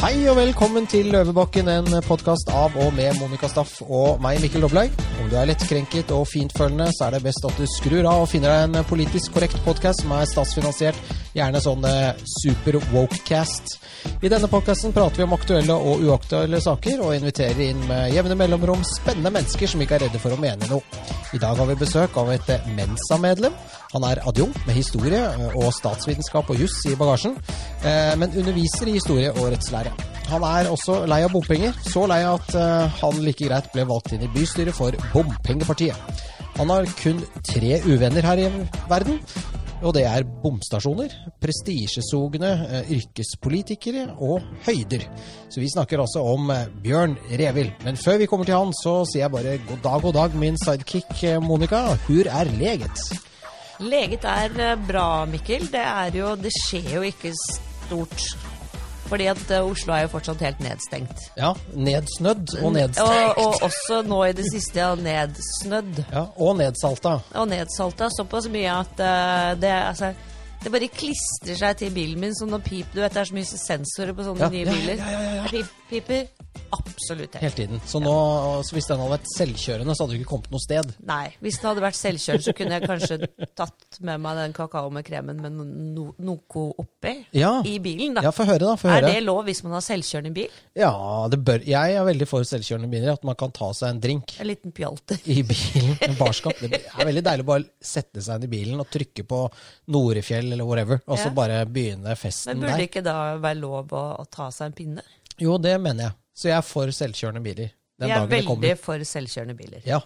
Hei og velkommen til Løvebakken, en podkast av og med Monica Staff og meg, Mikkel Doblaug. Om du er lettkrenket og fintfølende, så er det best at du skrur av og finner deg en politisk korrekt podkast som er statsfinansiert, gjerne sånn eh, super wokecast. I denne podkasten prater vi om aktuelle og uaktuelle saker, og inviterer inn med jevne mellomrom spennende mennesker som ikke er redde for å mene noe. I dag har vi besøk av et Mensa-medlem. Han er adjunkt med historie eh, og statsvitenskap og juss i bagasjen, eh, men underviser i historie og rettslære. Han er også lei av bompenger, så lei at eh, han like greit ble valgt inn i bystyret for Bompengepartiet. Han har kun tre uvenner her i verden, og det er bomstasjoner, prestisjesugne yrkespolitikere og høyder. Så vi snakker altså om Bjørn Revild. Men før vi kommer til han, så sier jeg bare god dag, god dag, min sidekick Monica. Hur er leget? Leget er bra, Mikkel. Det, er jo, det skjer jo ikke stort. Fordi at Oslo er jo fortsatt helt nedstengt. Ja, nedsnødd og nedstengt. Og, og også nå i det siste ja, nedsnødd. Ja, Og nedsalta. Og nedsalta såpass mye at uh, det altså det bare klistrer seg til bilen min som noe pip. Du vet det er så mye sensorer på sånne Ja, nye biler. ja, ja, ja. ja. pip, piper absolutt helt. Tiden. Så, nå, så hvis den hadde vært selvkjørende, så hadde du ikke kommet noe sted. Nei, hvis den hadde vært selvkjørende, så kunne jeg kanskje tatt med meg den kakao med kremen med no, noe oppi Ja. i bilen. da. Ja, få høre, da. Få Er det lov hvis man har selvkjørende bil? Ja, det bør Jeg er veldig for selvkjørende biler. At man kan ta seg en drink En liten pjalte i bilen. En barskap. Det er veldig deilig å bare sette seg inn i bilen og trykke på Norefjell eller whatever, og så Ja. bare begynne festen der. Men burde der. ikke da være lov å, å ta seg en pinne? Jo, det mener jeg. Så jeg er for selvkjørende biler. Den Jeg er veldig for selvkjørende biler. Ja.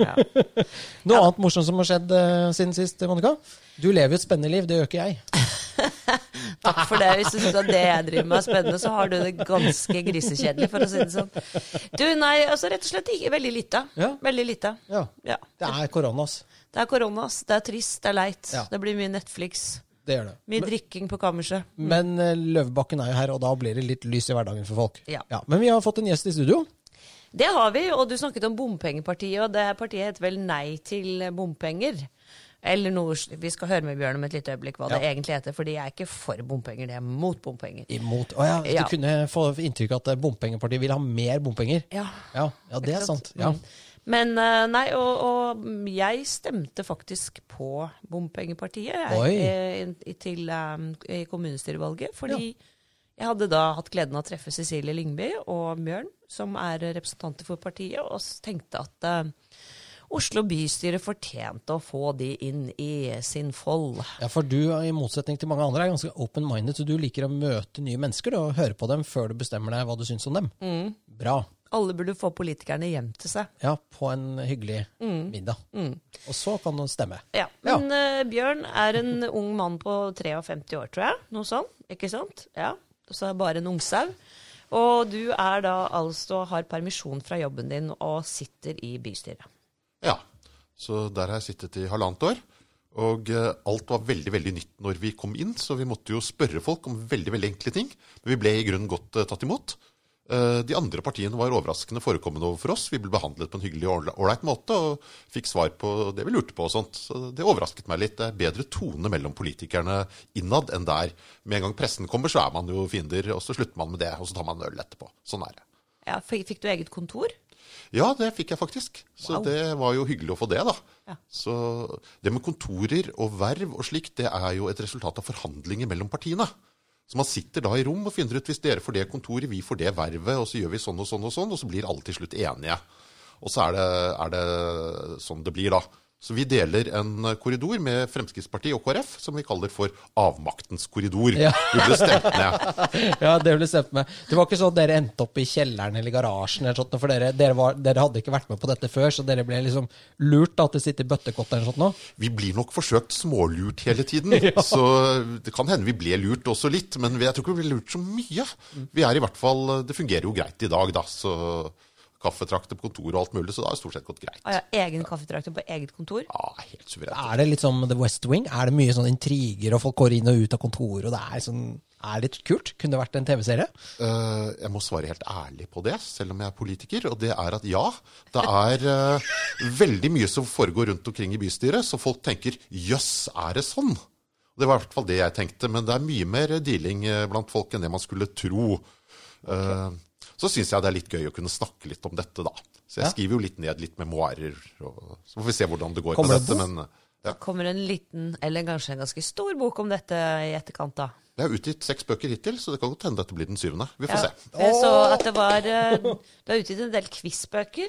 Ja. Noe annet morsomt som har skjedd uh, siden sist, Monica? Du lever et spennende liv, det gjør ikke jeg. Takk for det. Hvis du syns at det jeg driver med er spennende, så har du det ganske grisekjedelig, for å si det sånn. Du, nei, altså rett og slett ikke veldig lite. Ja. Veldig lite. Ja. Ja. Det er korona, ass. Det er korona, ass. det er trist, det er leit. Ja. Det blir mye Netflix. Det gjør det. Mye drikking på kammerset. Men eh, Løvebakken er jo her, og da blir det litt lys i hverdagen for folk. Ja. Men vi har fått en gjest i studio. Det har vi, og du snakket om bompengepartiet, og det partiet heter vel Nei til bompenger. Eller noe Vi skal høre med Bjørn om et lite øyeblikk hva det egentlig heter, fordi jeg er ikke for bompenger, det er mot bompenger. Imot Å ja, du Ja. kunne få inntrykk av at bompengepartiet vil ha mer bompenger. Ja. Ja, ja det er sant. sant? Ja. Men eh, nei, og, og jeg stemte faktisk på bompengepartiet jeg, eh, i- til, um, i kommunestyrevalget. Fordi jeg hadde da hatt gleden av å treffe Cecilie Lyngby og Bjørn, som er representanter for partiet, og tenkte at uh, Oslo bystyre fortjente å få de inn i sin fold. ja, for du, i motsetning til mange andre, er ganske open-minded, så du liker å møte nye mennesker og høre på dem før du bestemmer deg hva du syns om dem. Mm. Bra. Alle burde få politikerne hjem til seg. Ja, på en hyggelig Mm. middag. Og så kan du stemme. Ja, Men eh, Bjørn er en ung mann på 53 år, tror jeg. Noe sånt. Ikke sant? Ja. Og så er bare en ungsau. Og du er da altså har permisjon fra jobben din og sitter i bystyret. Ja, så der har jeg sittet i halvannet år. Og eh, alt var veldig veldig nytt når vi kom inn, så vi måtte jo spørre folk om veldig veldig enkle ting. Men vi ble i grunnen godt eh, tatt imot. Eh, de andre partiene var overraskende forekommende overfor oss. Vi ble behandlet på en hyggelig og ålreit måte og fikk svar på det vi lurte på og sånt. Så det overrasket meg litt. Det er bedre tone mellom politikerne innad enn der. Med en gang pressen kommer, så er man jo fiender, og så slutter man med det, og så tar man øl etterpå. Sånn er det. Ja, fikk du eget kontor? Ja, det fikk jeg faktisk. Så Wow. det var jo hyggelig å få det, da. Ja. Så det med kontorer og verv og slikt, det er jo et resultat av forhandlinger mellom partiene. Så man sitter da i rom og finner ut hvis dere får det kontoret, vi får det vervet, og så gjør vi sånn og sånn og sånn, og så blir alle til slutt enige. Og så er det, er det sånn det blir, da. Så vi deler en korridor med Fremskrittspartiet og KrF, som vi kaller for avmaktens korridor. Ja. Vi ble stemt ned. Ja, det ble stemt med. Det var ikke sånn at dere endte opp i kjelleren eller garasjen, eller sånt, for dere, dere, var, dere hadde ikke vært med på dette før, så dere ble liksom lurt da, til å sitte i bøttekott eller sånt nå? Vi blir nok forsøkt smålurt hele tiden. Så det kan hende vi ble lurt også litt, men jeg tror ikke vi ble lurt så mye. Vi er i hvert fall, Det fungerer jo greit i dag, da. Så kaffetrakter på kontoret og alt mulig, så det har stort sett gått greit. Ah, ja, egen kaffetrakter på eget kontor? Ja, helt suverent. Er det litt som The West Wing? Er det mye sånn intriger, og folk går inn og ut av kontoret, og det er sånn er litt kult? Kunne det vært en TV-serie? Uh, jeg må svare helt ærlig på det, selv om jeg er politiker. Og det er at ja, det er uh, veldig mye som foregår rundt omkring i bystyret, så folk tenker jøss, er det sånn? Det var i hvert fall det jeg tenkte. Men det er mye mer dealing eh, blant folk enn det man skulle tro. Eh, så syns jeg det er litt gøy å kunne snakke litt om dette, da. Så jeg Ja. skriver jo litt ned litt memoarer. Og, så får vi se hvordan det går Kommer med det dette. Men ja. Kommer en liten, eller kanskje en ganske stor bok om dette i etterkant, da. jeg har utgitt seks bøker hittil, så det kan godt hende dette blir den syvende. Vi får Ja. se. Jeg så at det var eh, Du har utgitt en del quizbøker.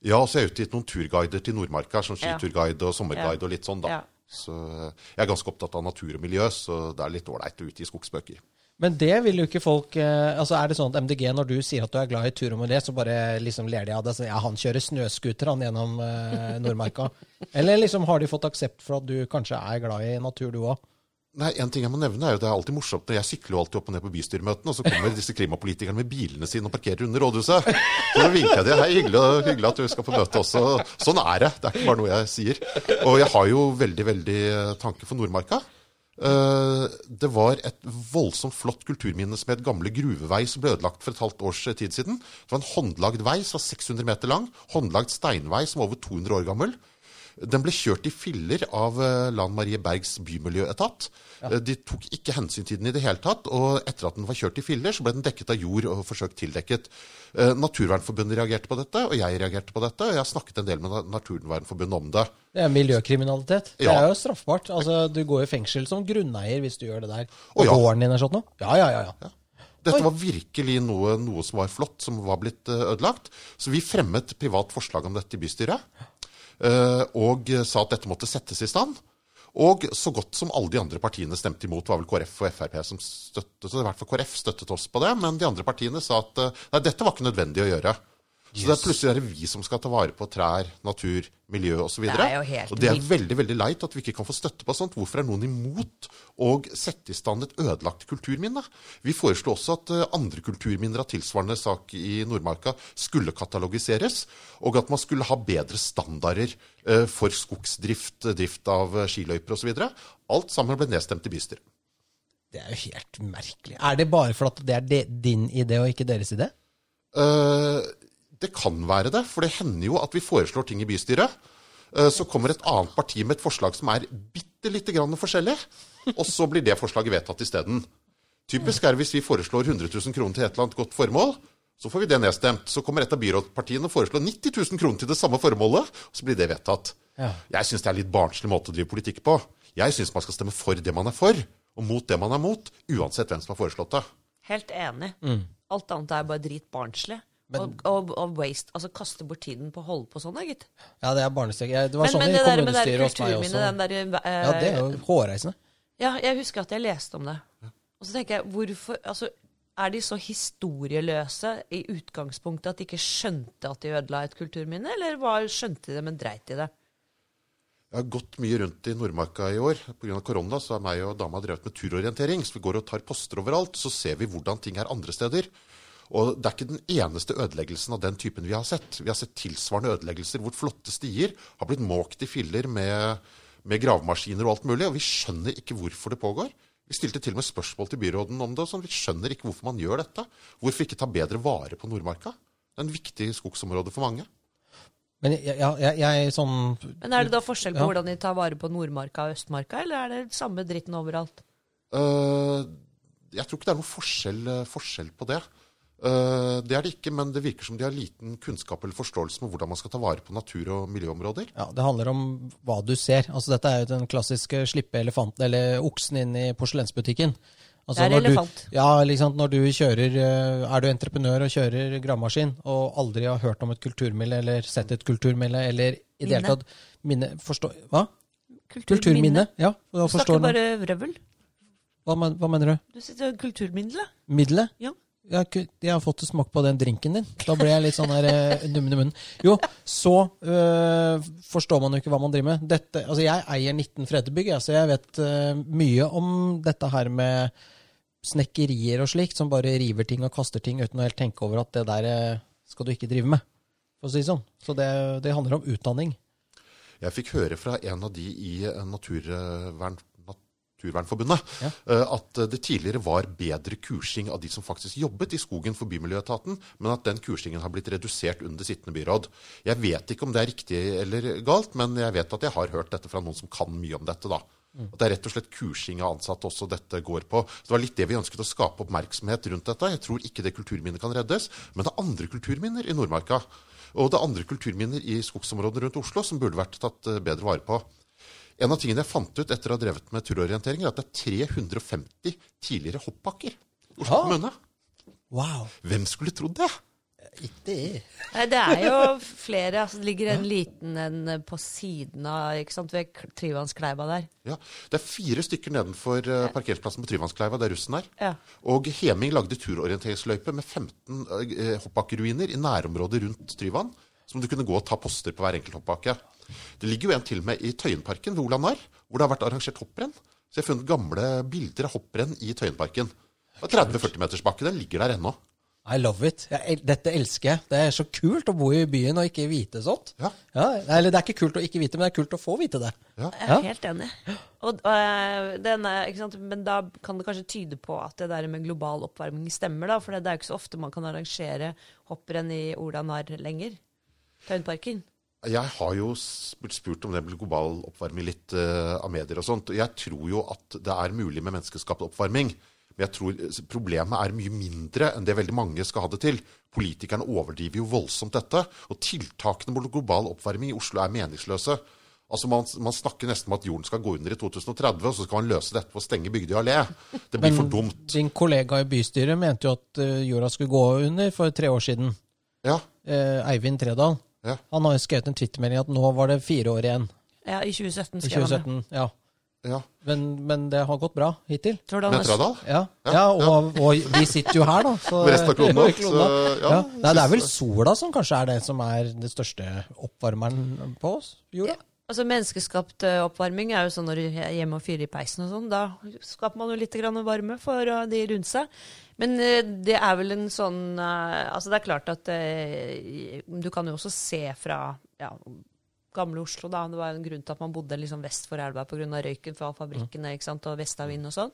Ja, så har jeg utgitt noen turguider til Nordmarka, sånn Ja. skiturguide og sommerguide og litt sånn, da. Ja. Så eh, jeg er ganske opptatt av natur og miljø, så det er litt ålreit å utgi skogsbøker. Men det vil jo ikke folk eh, Altså Er det sånn at MDG, når du sier at du er glad i tur og miljø, så bare liksom ler de av det? Sånn, ja, han kjører snøscooter han gjennom eh, Nordmarka. Eller liksom har de fått aksept for at du kanskje er glad i natur, du òg? Nei, En ting jeg må nevne er jo det er alltid morsomt jeg sykler jo alltid opp og ned på bystyremøtene, og så kommer disse klimapolitikerne med bilene sine og parkerer under rådhuset. Så da vinker jeg til. Hei, hyggelig, hyggelig at du skal på møte også. Sånn er det. Det er ikke bare noe jeg sier. Og jeg har jo veldig, veldig eh, tanke for Nordmarka. Eh, Det var et voldsomt flott kulturminne som het Gamle gruvevei, som ble ødelagt for et halvt års tid siden. Det var en håndlagd vei som var 600 meter lang. Håndlagd steinvei som var over 200 år gammel. Den ble kjørt i filler av eh, Lan Marie Bergs bymiljøetat. Ja. De tok ikke hensyn til den i det hele tatt, og etter at den var kjørt i filler, så ble den dekket av jord og forsøkt tildekket. Eh, Naturvernforbundet reagerte på dette, og jeg reagerte på dette, og jeg har snakket en del med Naturvernforbundet om det. Det er miljøkriminalitet. Det er jo straffbart. Altså, Du går i fengsel som grunneier hvis du gjør det der. Og ja. gården din er sånn nå? Ja, ja, ja. ja. Dette var virkelig noe, noe som var flott, som var blitt eh, ødelagt. Så vi fremmet privat forslag om dette i bystyret, eh, og sa at dette måtte settes i stand. Og så godt som alle de andre partiene stemte imot, Det var vel KrF og Frp som støttet, så i hvert fall KrF støttet oss på det, men de andre partiene sa at eh, nei, dette var ikke nødvendig å gjøre. Så det er plutselig er det vi som skal ta vare på trær, natur, miljø osv. Det jo helt Og det er veldig veldig leit at vi ikke kan få støtte på sånt. Hvorfor er noen imot å sette i stand et ødelagt kulturminne? Vi foreslo også at eh, andre kulturminner av tilsvarende sak i Nordmarka skulle katalogiseres, og at man skulle ha bedre standarder eh, for skogsdrift, drift av eh, skiløyper osv. Alt sammen ble nedstemt i bystyret. Det er jo helt merkelig. Er det bare for at det er de, din idé og ikke deres idé? Eh, det kan være det, for det hender jo at vi foreslår ting i bystyret. eh, Så kommer et annet parti med et forslag som er bitte lite grann forskjellig, og så blir det forslaget vedtatt isteden. Typisk er det hvis vi foreslår 100 000 kroner til et eller annet godt formål, så får vi det nedstemt. Så kommer et av byrådspartiene og foreslår 90 000 kroner til det samme formålet, og så blir det vedtatt. Ja. Jeg syns det er litt barnslig måte å drive politikk på. Jeg syns man skal stemme for det man er for, og mot det man er mot, uansett hvem som har foreslått det. Helt enig. Mm. Alt annet er bare dritbarnslig. Og, og, og waste. Altså kaste bort tiden på å holde på sånn, da, gitt. Ja, det er barnestek. Det var Men, sånn men i kommunestyret hos meg også. den der eh, Ja, det er jo hårreisende. Ja, jeg husker at jeg leste om det. Og så tenker jeg, hvorfor altså, Er de så historieløse i utgangspunktet at de ikke skjønte at de ødela et kulturminne, eller var, skjønte de det, men dreit i det? Jeg har gått mye rundt i Nordmarka i år. Pga. korona så har meg og dama drevet med turorientering. Så vi går og tar poster overalt. Så ser vi hvordan ting er andre steder. Og det er ikke den eneste ødeleggelsen av den typen vi har sett. Vi har sett tilsvarende ødeleggelser hvor flotte stier har blitt måkt i filler med, med gravemaskiner og alt mulig. Og vi skjønner ikke hvorfor det pågår. Vi stilte til og med spørsmål til byråden om det. og sånn. Vi skjønner ikke hvorfor man gjør dette. Hvorfor ikke ta bedre vare på Nordmarka? Det er en viktig skogsområde for mange. Men jeg, jeg, jeg, jeg sånn Men er det da forskjell på Ja. hvordan de tar vare på Nordmarka og Østmarka, eller er det samme dritten overalt? Uh, jeg tror ikke det er noen forskjell, eh, forskjell på det. Eh, det er det ikke, men det virker som de har liten kunnskap eller forståelse med hvordan man skal ta vare på natur- og miljøområder. Ja, Det handler om hva du ser. Altså Dette er jo den klassiske slippe elefanten, eller oksen inn i porselensbutikken. Altså, Det er elefant. du-. Ja, liksom, når du kjører eh, Er du entreprenør og kjører gravemaskin, og aldri har hørt om et kulturmille eller sett et kulturmille eller i det hele tatt minne Forstå Hva? Kulturminne? Ja. Da Du forstår snakker bare vrøvl. Hva, men- hva mener du? Du sitter Kulturmiddelet. Middelet? Ja. Jeg jeg har fått smak på den drinken din. Da ble jeg litt sånn der uh, nummen i munnen. Jo, så uh, forstår man jo ikke hva man driver med. Dette, altså jeg eier 19 fredebygg, så jeg vet uh, mye om dette her med snekkerier og slikt, som bare river ting og kaster ting uten å helt tenke over at det der eh, skal du ikke drive med. For å si sånn. Så det, det handler om utdanning. Jeg fikk høre fra en av de i eh, Naturvern, Naturvernforbundet Ja. eh, at det tidligere var bedre kursing av de som faktisk jobbet i skogen for Bymiljøetaten, men at den kursingen har blitt redusert under sittende byråd. Jeg vet ikke om det er riktig eller galt, men jeg vet at jeg har hørt dette fra noen som kan mye om dette. da. At det er rett og slett kursing av ansatte også dette går på. Så Det var litt det vi ønsket å skape oppmerksomhet rundt dette. Jeg tror ikke det kulturminnet kan reddes, men det er andre kulturminner i Nordmarka. Og det er andre kulturminner i skogsområdene rundt Oslo som burde vært tatt eh, bedre vare på. En av tingene jeg fant ut etter å ha drevet med turorientering, er at det er 350 tidligere hoppbakker i Oslo kommune. Wow. Hvem skulle trodd det? Ikke det. Det er jo flere. Altså, det ligger en liten en på siden av ikke sant, ved Tryvannskleiva der. Ja, Det er fire stykker nedenfor eh, parkeringsplassen på Tryvannskleiva, der russen er. Ja. Og Heming lagde turorienteringsløype med 15 eh, hoppbakkeruiner i nærområdet rundt Tryvann, som du kunne gå og ta poster på hver enkelt hoppbakke. Det ligger jo en til og med i Tøyenparken ved Olav Narr, hvor det har vært arrangert hopprenn. Så jeg har funnet gamle bilder av hopprenn i Tøyenparken. 30-40-metersbakke, den ligger der ennå. I love it. Jeg, dette elsker jeg. Det er så kult å bo i byen og ikke vite sånt. Ja. eller det er ikke kult å ikke vite, men det er kult å få vite det. Ja. Jeg er helt enig. Og, øh, denne, ikke sant? Men da kan det kanskje tyde på at det der med global oppvarming stemmer, da. For det er jo ikke så ofte man kan arrangere hopprenn i Ola Narr lenger. Tøyenparken. Jeg har jo blitt spurt om det med global oppvarming litt uh, av medier og sånt. og Jeg tror jo at det er mulig med menneskeskapt oppvarming. Men jeg tror problemet er mye mindre enn det veldig mange skal ha det til. Politikerne overdriver jo voldsomt dette. Og tiltakene mot global oppvarming i Oslo er meningsløse. Altså man, man snakker nesten om at jorden skal gå under i 2030, og så skal man løse dette ved å stenge Bygdøy allé. Det blir for dumt. Din kollega i bystyret mente jo at eh, jorda skulle gå under for tre år siden. Ja, Eh, Eivind Tredal. Ja, Han har jo skrevet en twittermelding at nå var det fire år igjen Ja, i 2017 i skrev han det. 2017. Ja. ja. Men, men det har gått bra hittil. Tror du han Med Trædal? Ja, ja og, og vi sitter jo her, da. Så, Med resten av kloden også, så, ja, ja. Nei, det er vel sola som kanskje er det som er det største oppvarmeren på oss? jorda? Ja. Altså Menneskeskapt eh, oppvarming er jo sånn når du er hjemme og fyrer i peisen og sånn. Da skaper man jo litt grann varme for eh, de rundt seg. Men eh, det er vel en sånn eh, Altså det er klart at eh, Du kan jo også se fra ja, gamle Oslo, da. Det var en grunn til at man bodde liksom vest for elva pga. røyken fra fabrikkene ikke sant? og vestavind og sånn.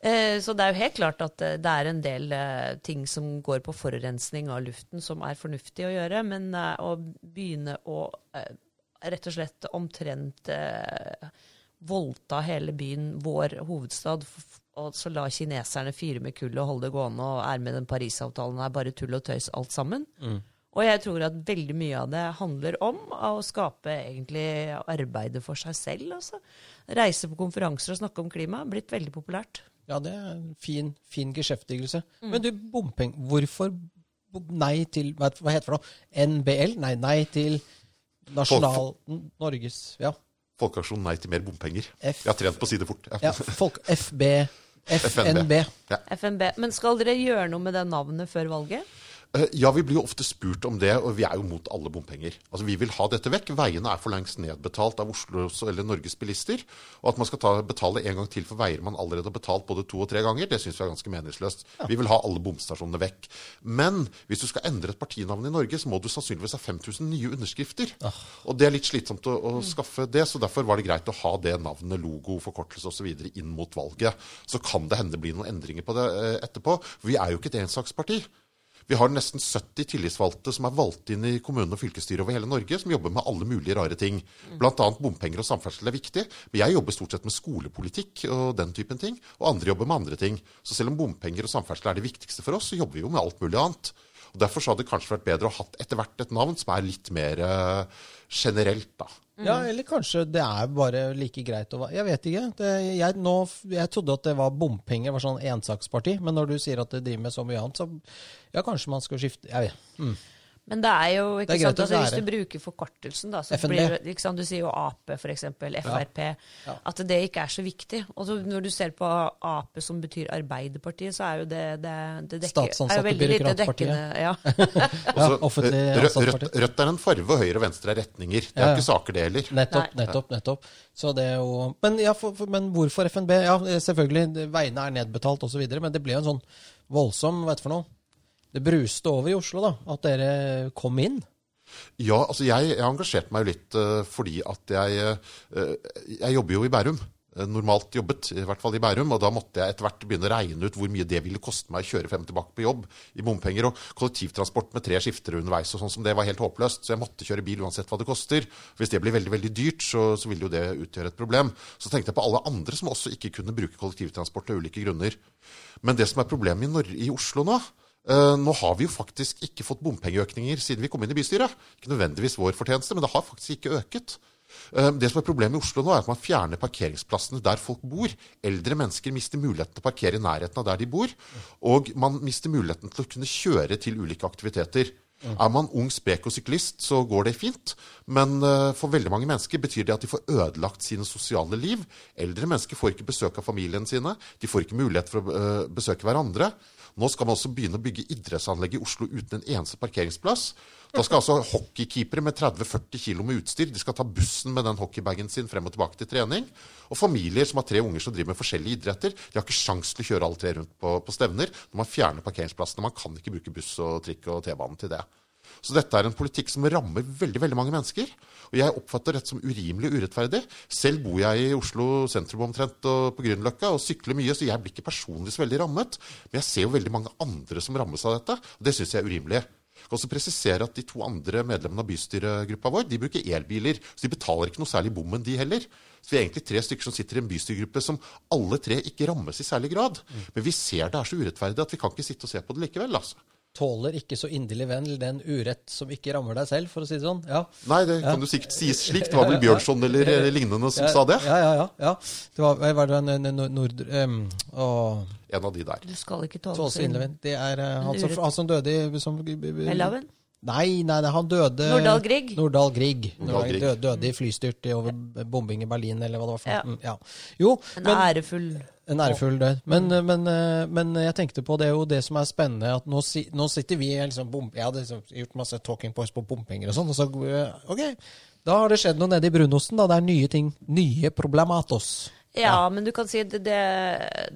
Eh, Så det er jo helt klart at det er en del eh, ting som går på forurensning av luften som er fornuftig å gjøre, men eh, å begynne å rett og slett omtrent voldta hele byen, vår hovedstad, og så la kineserne fyre med kull og holde det gående og er med den Parisavtalen er bare tull og tøys alt sammen. Og jeg tror at veldig mye av det handler om å skape egentlig arbeidet for seg selv. Altså. Reise på konferanser og snakke om klima. Blitt veldig populært. Ja, det er en fin, fin geskjeftigelse. Mm. Men du, bompeng, hvorfor nei til Hva heter det nå? NBL? Nei, nei til Nasjonal Norges Ja. Folkeaksjon nei til mer bompenger. F- Jeg har trent på å si det fort. ja folk, FB FNB. FNB. Men skal dere gjøre noe med det navnet før valget? Eh, Ja, vi blir jo ofte spurt om det, og vi er jo mot alle bompenger. Altså, Vi vil ha dette vekk. Veiene er for lengst nedbetalt av Oslos eller Norges bilister. Og at man skal ta, betale en gang til for veier man allerede har betalt både to og tre ganger, det syns vi er ganske meningsløst. Vi vil ha alle bomstasjonene vekk. Men hvis du skal endre et partinavn i Norge, så må du sannsynligvis ha 5000 nye underskrifter. Og det er litt slitsomt å, å skaffe det, så derfor var det greit å ha det navnet, logo, forkortelse osv. inn mot valget. Så kan det hende det blir noen endringer på det eh, etterpå. Vi er jo ikke et ensaksparti. Vi har nesten 70 tillitsvalgte som er valgt inn i kommunene og fylkesstyret over hele Norge, som jobber med alle mulige rare ting. Annet bompenger og samferdsel er viktig. Men jeg jobber stort sett med skolepolitikk og den typen ting. Og andre jobber med andre ting. Så selv om bompenger og samferdsel er det viktigste for oss, så jobber vi jo med alt mulig annet. Og Derfor så hadde det kanskje vært bedre å ha hatt etter hvert et navn som er litt mer eh, generelt, da. Ja, eller kanskje det er bare like greit å være Jeg vet ikke. Det, jeg, nå, jeg trodde at det var bompenger, var sånn ensaksparti. Men når du sier at det driver med så mye annet, så ja, kanskje man skal skifte Jeg vet. Mm. Men det er jo ikke er sant, altså, Hvis du bruker forkortelsen, da, så FNB. blir det ikke sant, Du sier jo Ap, f.eks. Frp. Ja. At det ikke er så viktig. Og så når du ser på Ap, som betyr Arbeiderpartiet, så er jo det, det, det dekker, Statsansatte er byråkratpartiet. Ja. Ja, offentlig eh, rødt, ansatt rødt, er en farve, og høyre og venstre er retninger. Det er Ja, ikke saker, det heller. Nettopp, Nei. nettopp, nettopp. Så det er jo Men, ja, for, for, men hvorfor FNB? Ja, selvfølgelig, veiene er nedbetalt osv., men det ble jo en sånn voldsom Vet du for noe? Det bruste over i Oslo, da. At dere kom inn. Ja, altså jeg, jeg engasjerte meg jo litt uh, fordi at jeg, uh, jeg jobber jo i Bærum. eh, normalt jobbet, i hvert fall i Bærum. Og da måtte jeg etter hvert begynne å regne ut hvor mye det ville koste meg å kjøre frem og tilbake på jobb i bompenger. Og kollektivtransport med tre skifter underveis og sånn som det var helt håpløst. Så jeg måtte kjøre bil uansett hva det koster. Hvis det blir veldig veldig dyrt, så, så vil jo det utgjøre et problem. Så tenkte jeg på alle andre som også ikke kunne bruke kollektivtransport av ulike grunner. Men det som er problemet i, Nor i Oslo nå, nå har vi jo faktisk ikke fått bompengeøkninger siden vi kom inn i bystyret. Ikke nødvendigvis vår fortjeneste, men det har faktisk ikke øket. Uh, det som er Problemet i Oslo nå er at man fjerner parkeringsplassene der folk bor. Eldre mennesker mister muligheten til å parkere i nærheten av der de bor. Og man mister muligheten til å kunne kjøre til ulike aktiviteter. Er man ung, sprek og syklist, så går det fint. Men uh, for veldig mange mennesker betyr det at de får ødelagt sine sosiale liv. Eldre mennesker får ikke besøk av familien sine. De får ikke mulighet for å besøke hverandre. Nå skal man også begynne å bygge idrettsanlegg i Oslo uten en eneste parkeringsplass. Da skal altså hockeykeepere med 30-40 kg med utstyr de skal ta bussen med den hockeybagen sin frem og tilbake til trening. Og familier som har tre unger som driver med forskjellige idretter, de har ikke sjans til å kjøre alle tre rundt på, på stevner når man fjerner parkeringsplassene. Man kan ikke bruke buss og trikk og T-banen til det. Så dette er en politikk som rammer veldig veldig mange mennesker. Og jeg oppfatter dette som urimelig urettferdig. Selv bor jeg i Oslo sentrum omtrent og på Grünerløkka og sykler mye, så jeg blir ikke personlig så veldig rammet. Men jeg ser jo veldig mange andre som rammes av dette, og det syns jeg er urimelig. Jeg kan også presisere at De to andre medlemmene av bystyregruppa vår de bruker elbiler. Så de betaler ikke noe særlig bommen, de heller. Så vi er egentlig tre stykker som sitter i en bystyregruppe som alle tre ikke rammes i særlig grad. Men vi ser det er så urettferdig at vi kan ikke sitte og se på det likevel. altså tåler ikke så inderlig venn den urett som ikke rammer deg selv, for å si det sånn. Ja. Nei, det kan ja. du sikkert sies slik. Det var vel Bjørnson eller ja. lignende som sa det? Ja, ja, ja. ja. Det var, var det en nord... Um, en av de der. Du skal ikke tåle så venn. Det er uh, han, som, han som døde i som? Nei, nei, nei, han døde Nordahl Grieg? Nordahl Grieg. Nordahl Grieg. Døde, døde i flystyrt over bombing i Berlin, eller hva det var for noe. Ja. Jo, en men, ærefull En ærefull død. Men, men, men, jeg tenkte på det er jo det som er spennende, at nå, nå sitter vi liksom bom, Jeg hadde liksom gjort masse talking points på bompenger og sånn, og så OK, da har det skjedd noe nede i brunosten. da, Det er nye ting. Nye problematos. Ja, ja, men du kan si det, det,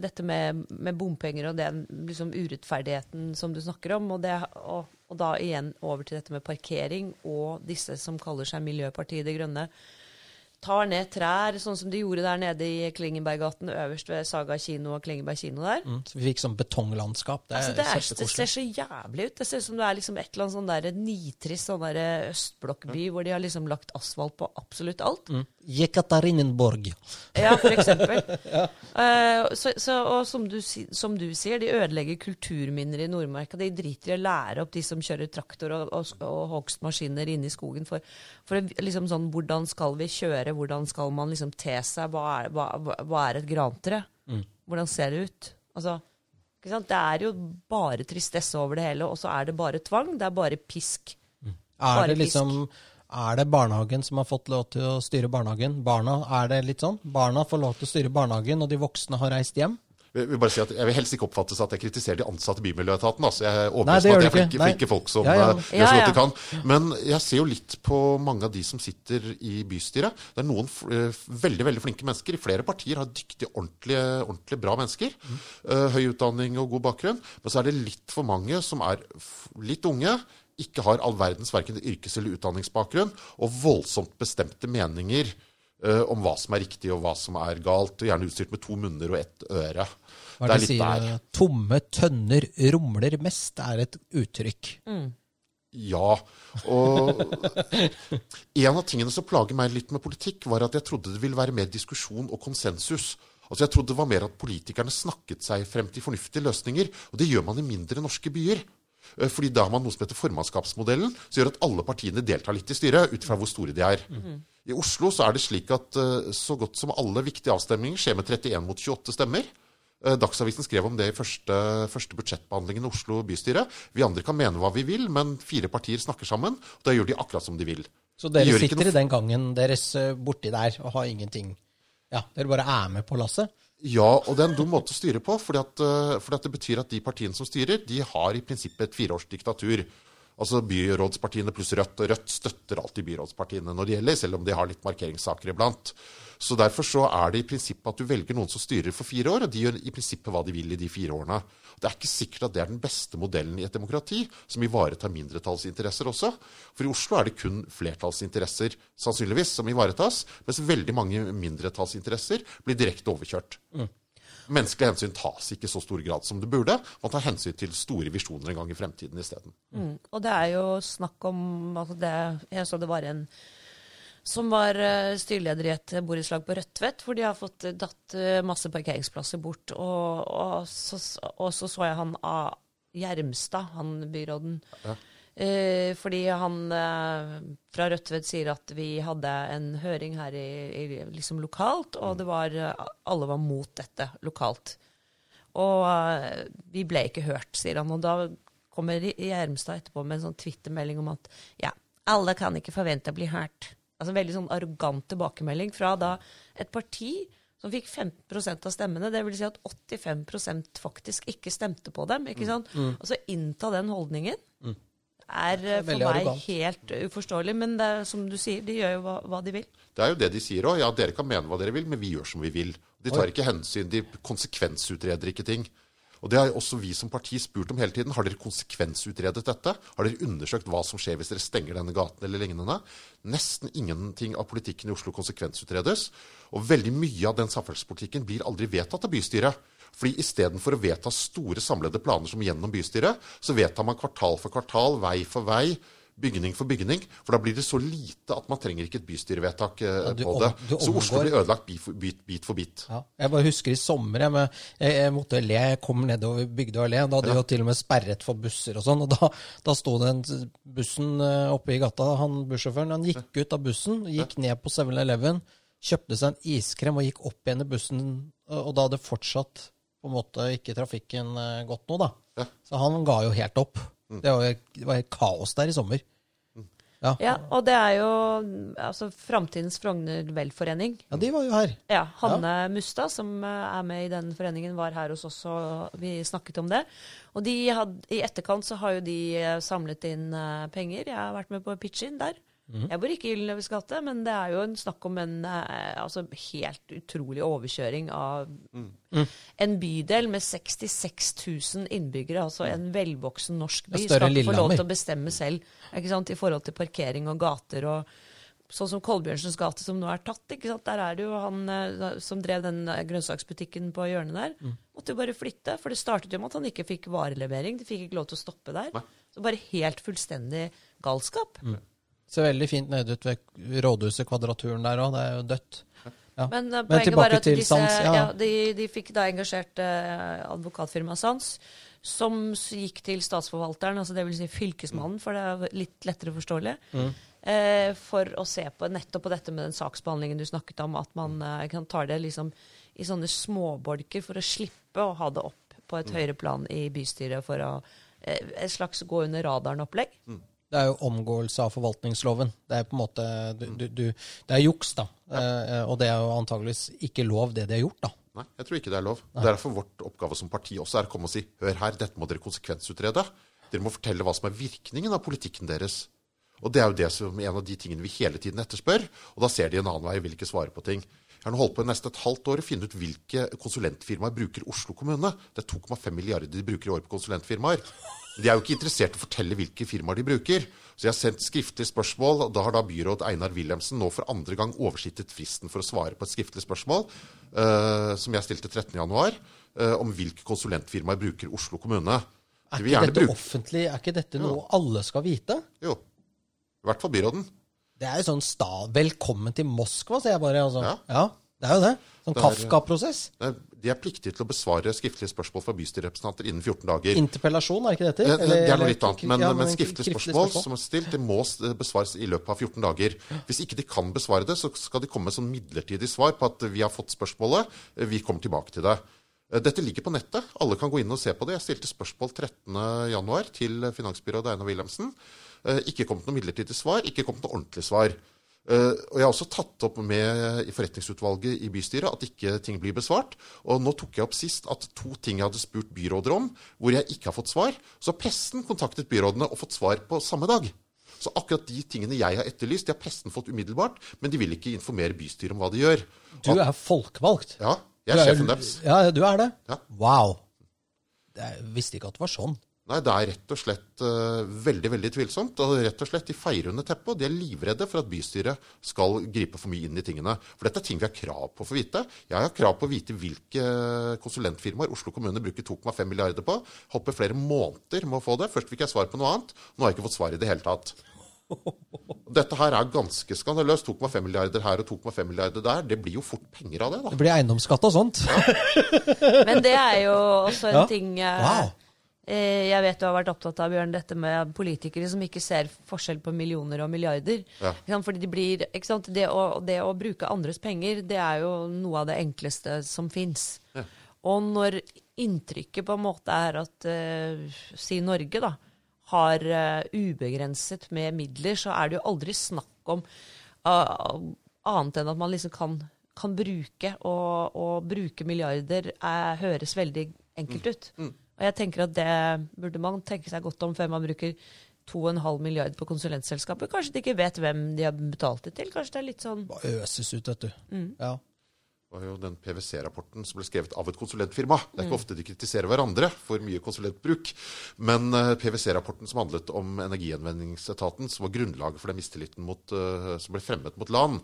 dette med, med, bompenger og den liksom urettferdigheten som du snakker om, og, det, og, og, da igjen over til dette med parkering og disse som kaller seg Miljøpartiet De Grønne tar ned trær, sånn som de gjorde der nede i Klingenberggaten, øverst ved Saga kino og Klingenberg kino der. Mm, så vi fikk sånn betonglandskap. Det, altså, det, er, det, ser så jævlig ut. Det ser ut som det er liksom et eller annet sånn der nitrist sånn der østblokkby hvor de har liksom lagt asfalt på absolutt alt. Mm. Jekaterinenborg. Ja, for eksempel. ja. Uh, så, så, og som du, som du, sier, de ødelegger kulturminner i Nordmarka. De driter i å lære opp de som kjører traktor og, og, og hogstmaskiner inne i skogen. For, for liksom sånn, hvordan skal vi kjøre, hvordan skal man liksom te seg, hva er, hva, hva er et grantre? Mm. Hvordan ser det ut? Altså, det er jo bare tristesse over det hele, og så er det bare tvang. Det er bare pisk. Mm. Er bare det liksom. Er det barnehagen som har fått lov til å styre barnehagen? Barna, er det litt sånn? Barna får lov til å styre barnehagen, og de voksne har reist hjem? Jeg vil bare si at jeg vil helst ikke oppfattes at jeg kritiserer de ansatte i Bymiljøetaten. Altså. Jeg er overbevist om at jeg er flinke, flinke folk som ja, ja. Eh, gjør så godt de kan. Men jeg ser jo litt på mange av de som sitter i bystyret. Det er noen uh, veldig veldig flinke mennesker. I flere partier har dyktige, ordentlige, ordentlig bra mennesker. Mm. Uh, høy utdanning og god bakgrunn. Men så er det litt for mange som er litt unge, ikke har all verdens verken yrkes- eller utdanningsbakgrunn, og voldsomt bestemte meninger uh, om hva som er riktig og hva som er galt, og gjerne utstyrt med to munner og ett øre. Hva er det, det sier? Der. Tomme tønner rumler mest, er et uttrykk. Mm. Ja. Og en av tingene som plager meg litt med politikk, var at jeg trodde det ville være mer diskusjon og konsensus. Altså Jeg trodde det var mer at politikerne snakket seg frem til fornuftige løsninger. Og det gjør man i mindre norske byer. Eh, fordi da har man noe som heter formannskapsmodellen, som gjør at alle partiene deltar litt i styret, ut fra hvor store de er. Mm. I Oslo så er det slik at uh, så godt som alle viktige avstemninger skjer med 31 mot 28 stemmer. Uh, Dagsavisen skrev om det i første, første budsjettbehandlingen i Oslo bystyre. Vi andre kan mene hva vi vil, men fire partier snakker sammen. og Da gjør de akkurat som de vil. Så dere de sitter i den gangen deres borti der og har ingenting Ja, dere bare er med på lasset? Ja, og det er en dum måte å styre på. Fordi, at, eh, fordi at det betyr at de partiene som styrer, de har i prinsippet et fireårsdiktatur. Altså byrådspartiene pluss Rødt. Og Rødt støtter alltid byrådspartiene når det gjelder, selv om de har litt markeringssaker iblant. Så Derfor så er det i prinsippet at du velger noen som styrer for fire år, og de gjør i prinsippet hva de vil i de fire årene. Det er ikke sikkert at det er den beste modellen i et demokrati, som ivaretar mindretallsinteresser også. For i Oslo er det kun flertallsinteresser sannsynligvis som ivaretas, mens veldig mange mindretallsinteresser blir direkte overkjørt. Mm. Menneskelige hensyn tas ikke i så stor grad som det burde. Man tar hensyn til store visjoner en gang i fremtiden isteden. Mm. Og det er jo snakk om altså det, Jeg så det var en som var eh, styreleder i et borettslag på Rødtvet, hvor de har fått datt eh, masse parkeringsplasser bort. Og, og, så, og så, så jeg han av Gjermstad, han byråden. Ja. Eh, fordi han eh, fra Rødtvet sier at vi hadde en høring her i, i, liksom lokalt, og det var, alle var mot dette lokalt. Og eh, vi ble ikke hørt, sier han. Og da kommer Gjermstad etterpå med en sånn Twitter-melding om at ja, alle kan ikke forvente å bli hørt. Altså veldig sånn arrogant tilbakemelding fra da et parti som fikk 15% av stemmene. Det vil si at 85% faktisk ikke stemte på dem. ikke mm. sant? Mm. Mm. Altså innta den holdningen mm. er, er for meg arrogant. helt uforståelig. Men det er, som du sier, de gjør jo hva, hva de vil. Det er jo det de sier òg. Ja, dere kan mene hva dere vil, men vi gjør som vi vil. De tar ikke hensyn, de konsekvensutreder ikke ting. Og Det har også vi som parti spurt om hele tiden. Har dere konsekvensutredet dette? Har dere undersøkt hva som skjer hvis dere stenger denne gaten eller lignende? Nesten ingenting av politikken i Oslo konsekvensutredes. Og veldig mye av den samferdselspolitikken blir aldri vedtatt av bystyret. Fordi istedenfor å vedta store, samlede planer som gjennom bystyret, så vedtar man kvartal for kvartal, vei for vei, bygning for bygning. For da blir det så lite at man trenger ikke et bystyrevedtak eh, ja, på det. Så Oslo blir ødelagt bit for bit. bit, for bit. Ja, jeg bare husker i sommer jeg, jeg, jeg måtte le. Jeg kom nedover Bygdøy allé. Da hadde de ja. jo til og med sperret for busser og sånn. og Da, da sto den bussen eh, oppe i gata. Han bussjåføren han gikk ut av bussen, gikk ned på 7-Eleven, kjøpte seg en iskrem og gikk opp igjen i bussen. Og da hadde fortsatt på en måte ikke trafikken eh, gått noe, da. Så han ga jo helt opp. Mm. Det var, det var kaos der i sommer. Ja. ja. og det er jo altså, Framtidens Frogner velforening. Ja, de var jo her. Ja, Hanne ja. Mustad, som eh, er med i den foreningen, var her hos oss, og vi snakket om det. Og had, i etterkant så har jo de eh, samlet inn penger. Jeg har vært med på pitch-in der. Mm. Jeg bor ikke i Gyldenløves gate, men det er jo en snakk om en eh, altså, helt utrolig overkjøring av mm. en bydel med 66 000 innbyggere. Altså en velvoksen norsk by skal ikke få lov til å bestemme selv ikke sant, i forhold til parkering og gater. og Sånn som Kolbjørnsens gate, som nå er tatt. ikke sant? Der er det jo han eh, som drev den eh, grønnsaksbutikken på hjørnet der. Mm. Måtte jo bare flytte, for det startet jo med at han ikke fikk varelevering. De fikk ikke lov til å stoppe der. Nei. Så bare helt fullstendig galskap. Mm. Ser veldig fint nede ut ved rådhuset, Kvadraturen der òg. Det er jo dødt. Ja. Men uh, poenget var at disse, Sans, ja. Ja, de, de, fikk da engasjert uh, advokatfirmaet Sans, som gikk til statsforvalteren, altså dvs. Si fylkesmannen, for det er litt lettere forståelig, mm. uh, for å se på nettopp på dette med den saksbehandlingen du snakket om, at man kan ta det liksom i sånne småbolker for å slippe å ha det opp på et mm. høyere plan i bystyret for å Et slags gå under radaren-opplegg. Mm. Det er jo omgåelse av forvaltningsloven. Det er på en måte du, du, du, Det er juks, da. Ja. Eh, og det er jo antageligvis ikke lov, det de har gjort, da. Nei, jeg tror ikke det er lov. Nei. Derfor vårt oppgave som parti også er å komme og si hør her, dette må dere konsekvensutrede. Dere må fortelle hva som er virkningen av politikken deres. Og det er jo det som en av de tingene vi hele tiden etterspør. Og da ser de en annen vei, vil ikke svare på ting. Jeg har nå holdt på i nesten et halvt år å finne ut hvilke konsulentfirmaer bruker Oslo kommune. Det er 2,5 milliarder de bruker i år på konsulentfirmaer. De er jo ikke interessert i å fortelle hvilke firmaer de bruker. Så jeg har sendt skriftlig spørsmål, og da har da byråd Einar Wilhelmsen nå for andre gang oversittet fristen for å svare på et skriftlig spørsmål uh, som jeg stilte 13.1, uh, om hvilke konsulentfirmaer bruker Oslo kommune. Er ikke dette bruke... offentlig? Er ikke dette noe jo. alle skal vite? Jo. I hvert fall byråden. Det er jo sånn sta... Velkommen til Moskva, sier jeg bare. Altså. Ja. ja. Det er jo det. Sånn Kafka-prosess. De er pliktige til å besvare skriftlige spørsmål fra bystyrerepresentanter innen 14 dager. Interpellasjon, er ikke dette? Eller, det er noe litt annet. Men, ja, men, men skriftlige spørsmål, spørsmål, som er stilt, det må besvares i løpet av 14 dager. Hvis ikke de kan besvare det, så skal de komme med sånn midlertidig svar på at vi har fått spørsmålet, vi kommer tilbake til det. Dette ligger på nettet. Alle kan gå inn og se på det. Jeg stilte spørsmål 13.1 til finansbyråd Einar Wilhelmsen. Ikke kommet noe midlertidig svar, ikke kommet noe ordentlig svar. Eh, og Jeg har også tatt opp med i forretningsutvalget i bystyret at ikke ting blir besvart. Og nå tok jeg opp sist at to ting jeg hadde spurt byråder om, hvor jeg ikke har fått svar. Så har pressen kontaktet byrådene og fått svar på samme dag. Så akkurat de tingene jeg har etterlyst, de har pressen fått umiddelbart, men de vil ikke informere bystyret om hva de gjør. Du er folkevalgt. Ja, jeg er, er sjefen deres. Ja, du er det? Ja. Wow. Jeg visste ikke at det var sånn. Nei, det er rett og slett uh, veldig veldig tvilsomt. og rett og slett De feier under teppet, og de er livredde for at bystyret skal gripe for mye inn i tingene. For dette er ting vi har krav på å få vite. Jeg har krav på å vite hvilke konsulentfirmaer Oslo kommune bruker 2,5 milliarder på. Hopper flere måneder med å få det. Først fikk jeg svar på noe annet. Nå har jeg ikke fått svar i det hele tatt. Dette her er ganske skandaløst. 2,5 milliarder her og 2,5 milliarder der. Det blir jo fort penger av det, da. Det blir eiendomsskatt og sånt. Men det er jo også en Ja. ting eh, Wow. Eh, Jeg vet du har vært opptatt av, Bjørn, dette med politikere som ikke ser forskjell på millioner og milliarder. Ja. Fordi de blir? Det, å, det å bruke andres penger, det er jo noe av det enkleste som fins. Ja. Og når inntrykket på en måte er at uh, si Norge, da, har uh, ubegrenset med midler, så er det jo aldri snakk om uh, annet enn at man liksom kan, kan bruke, og, og bruke milliarder er, høres veldig enkelt ut. Og jeg tenker at det burde man tenke seg godt om før man bruker 2,5 milliard på konsulentselskaper. Kanskje de ikke vet hvem de har betalt det til. Kanskje det er litt sånn Bare øses ut, vet du. Ja. Det var jo den PwC-rapporten som ble skrevet av et konsulentfirma. Det er ikke ofte de kritiserer hverandre for mye konsulentbruk. Men eh, PwC-rapporten som handlet om Energigjenvinningsetaten, som var grunnlaget for den mistilliten mot, eh, som ble fremmet mot LAN,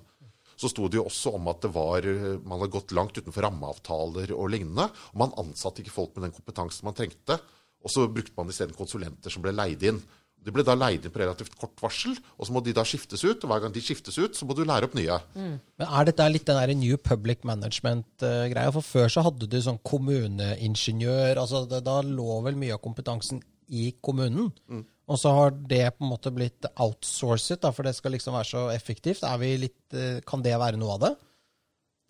så sto det jo også om at det var, eh, man hadde gått langt utenfor rammeavtaler og lignende. Og man ansatte ikke folk med den kompetansen man trengte. Og så brukte man isteden konsulenter som ble leid inn. De ble da leid inn på relativt kort varsel, og så må de da skiftes ut. Og hver gang de skiftes ut, så må du lære opp nye. Men er dette litt den der New Public Management-greia? For før så hadde du sånn kommuneingeniør. altså det, Da lå vel mye av kompetansen i kommunen. Og så har det på en måte blitt outsourcet, da, for det skal liksom være så effektivt. Vi litt, eh, kan det være noe av det?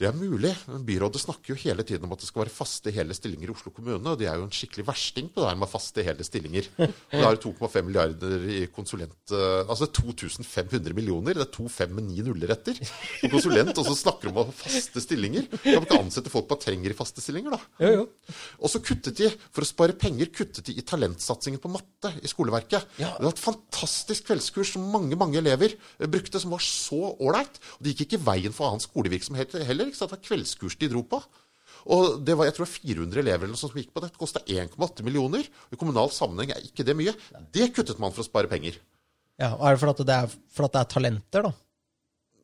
Det er mulig. men Byrådet snakker jo hele tiden om at det skal være faste hele stillinger i Oslo kommune. Og de er jo en skikkelig versting på det her med faste hele stillinger. Det er jo 2,5 milliarder i konsulent... eh, Altså 2500 millioner. Det er to fem med ni nuller etter. Og konsulent, og så snakker de om å ha faste stillinger. Kan man ikke ansette folk man trenger i faste stillinger, da? Jo, jo. Og så kuttet de, for å spare penger, kuttet de i talentsatsingen på matte i skoleverket. Ja. Det var et fantastisk kveldskurs som mange mange elever brukte, som var så ålreit. Og det gikk ikke veien for annen skolevirksomhet heller. Ikke sant? Det var kveldskurs de dro på. Og det var, jeg tror 400 elever eller noe som gikk på det. Det kosta 1,8 millioner. I kommunal sammenheng er ikke det mye. Det kuttet man for å spare penger. Ja, og Er det fordi det er, det er talenter, da?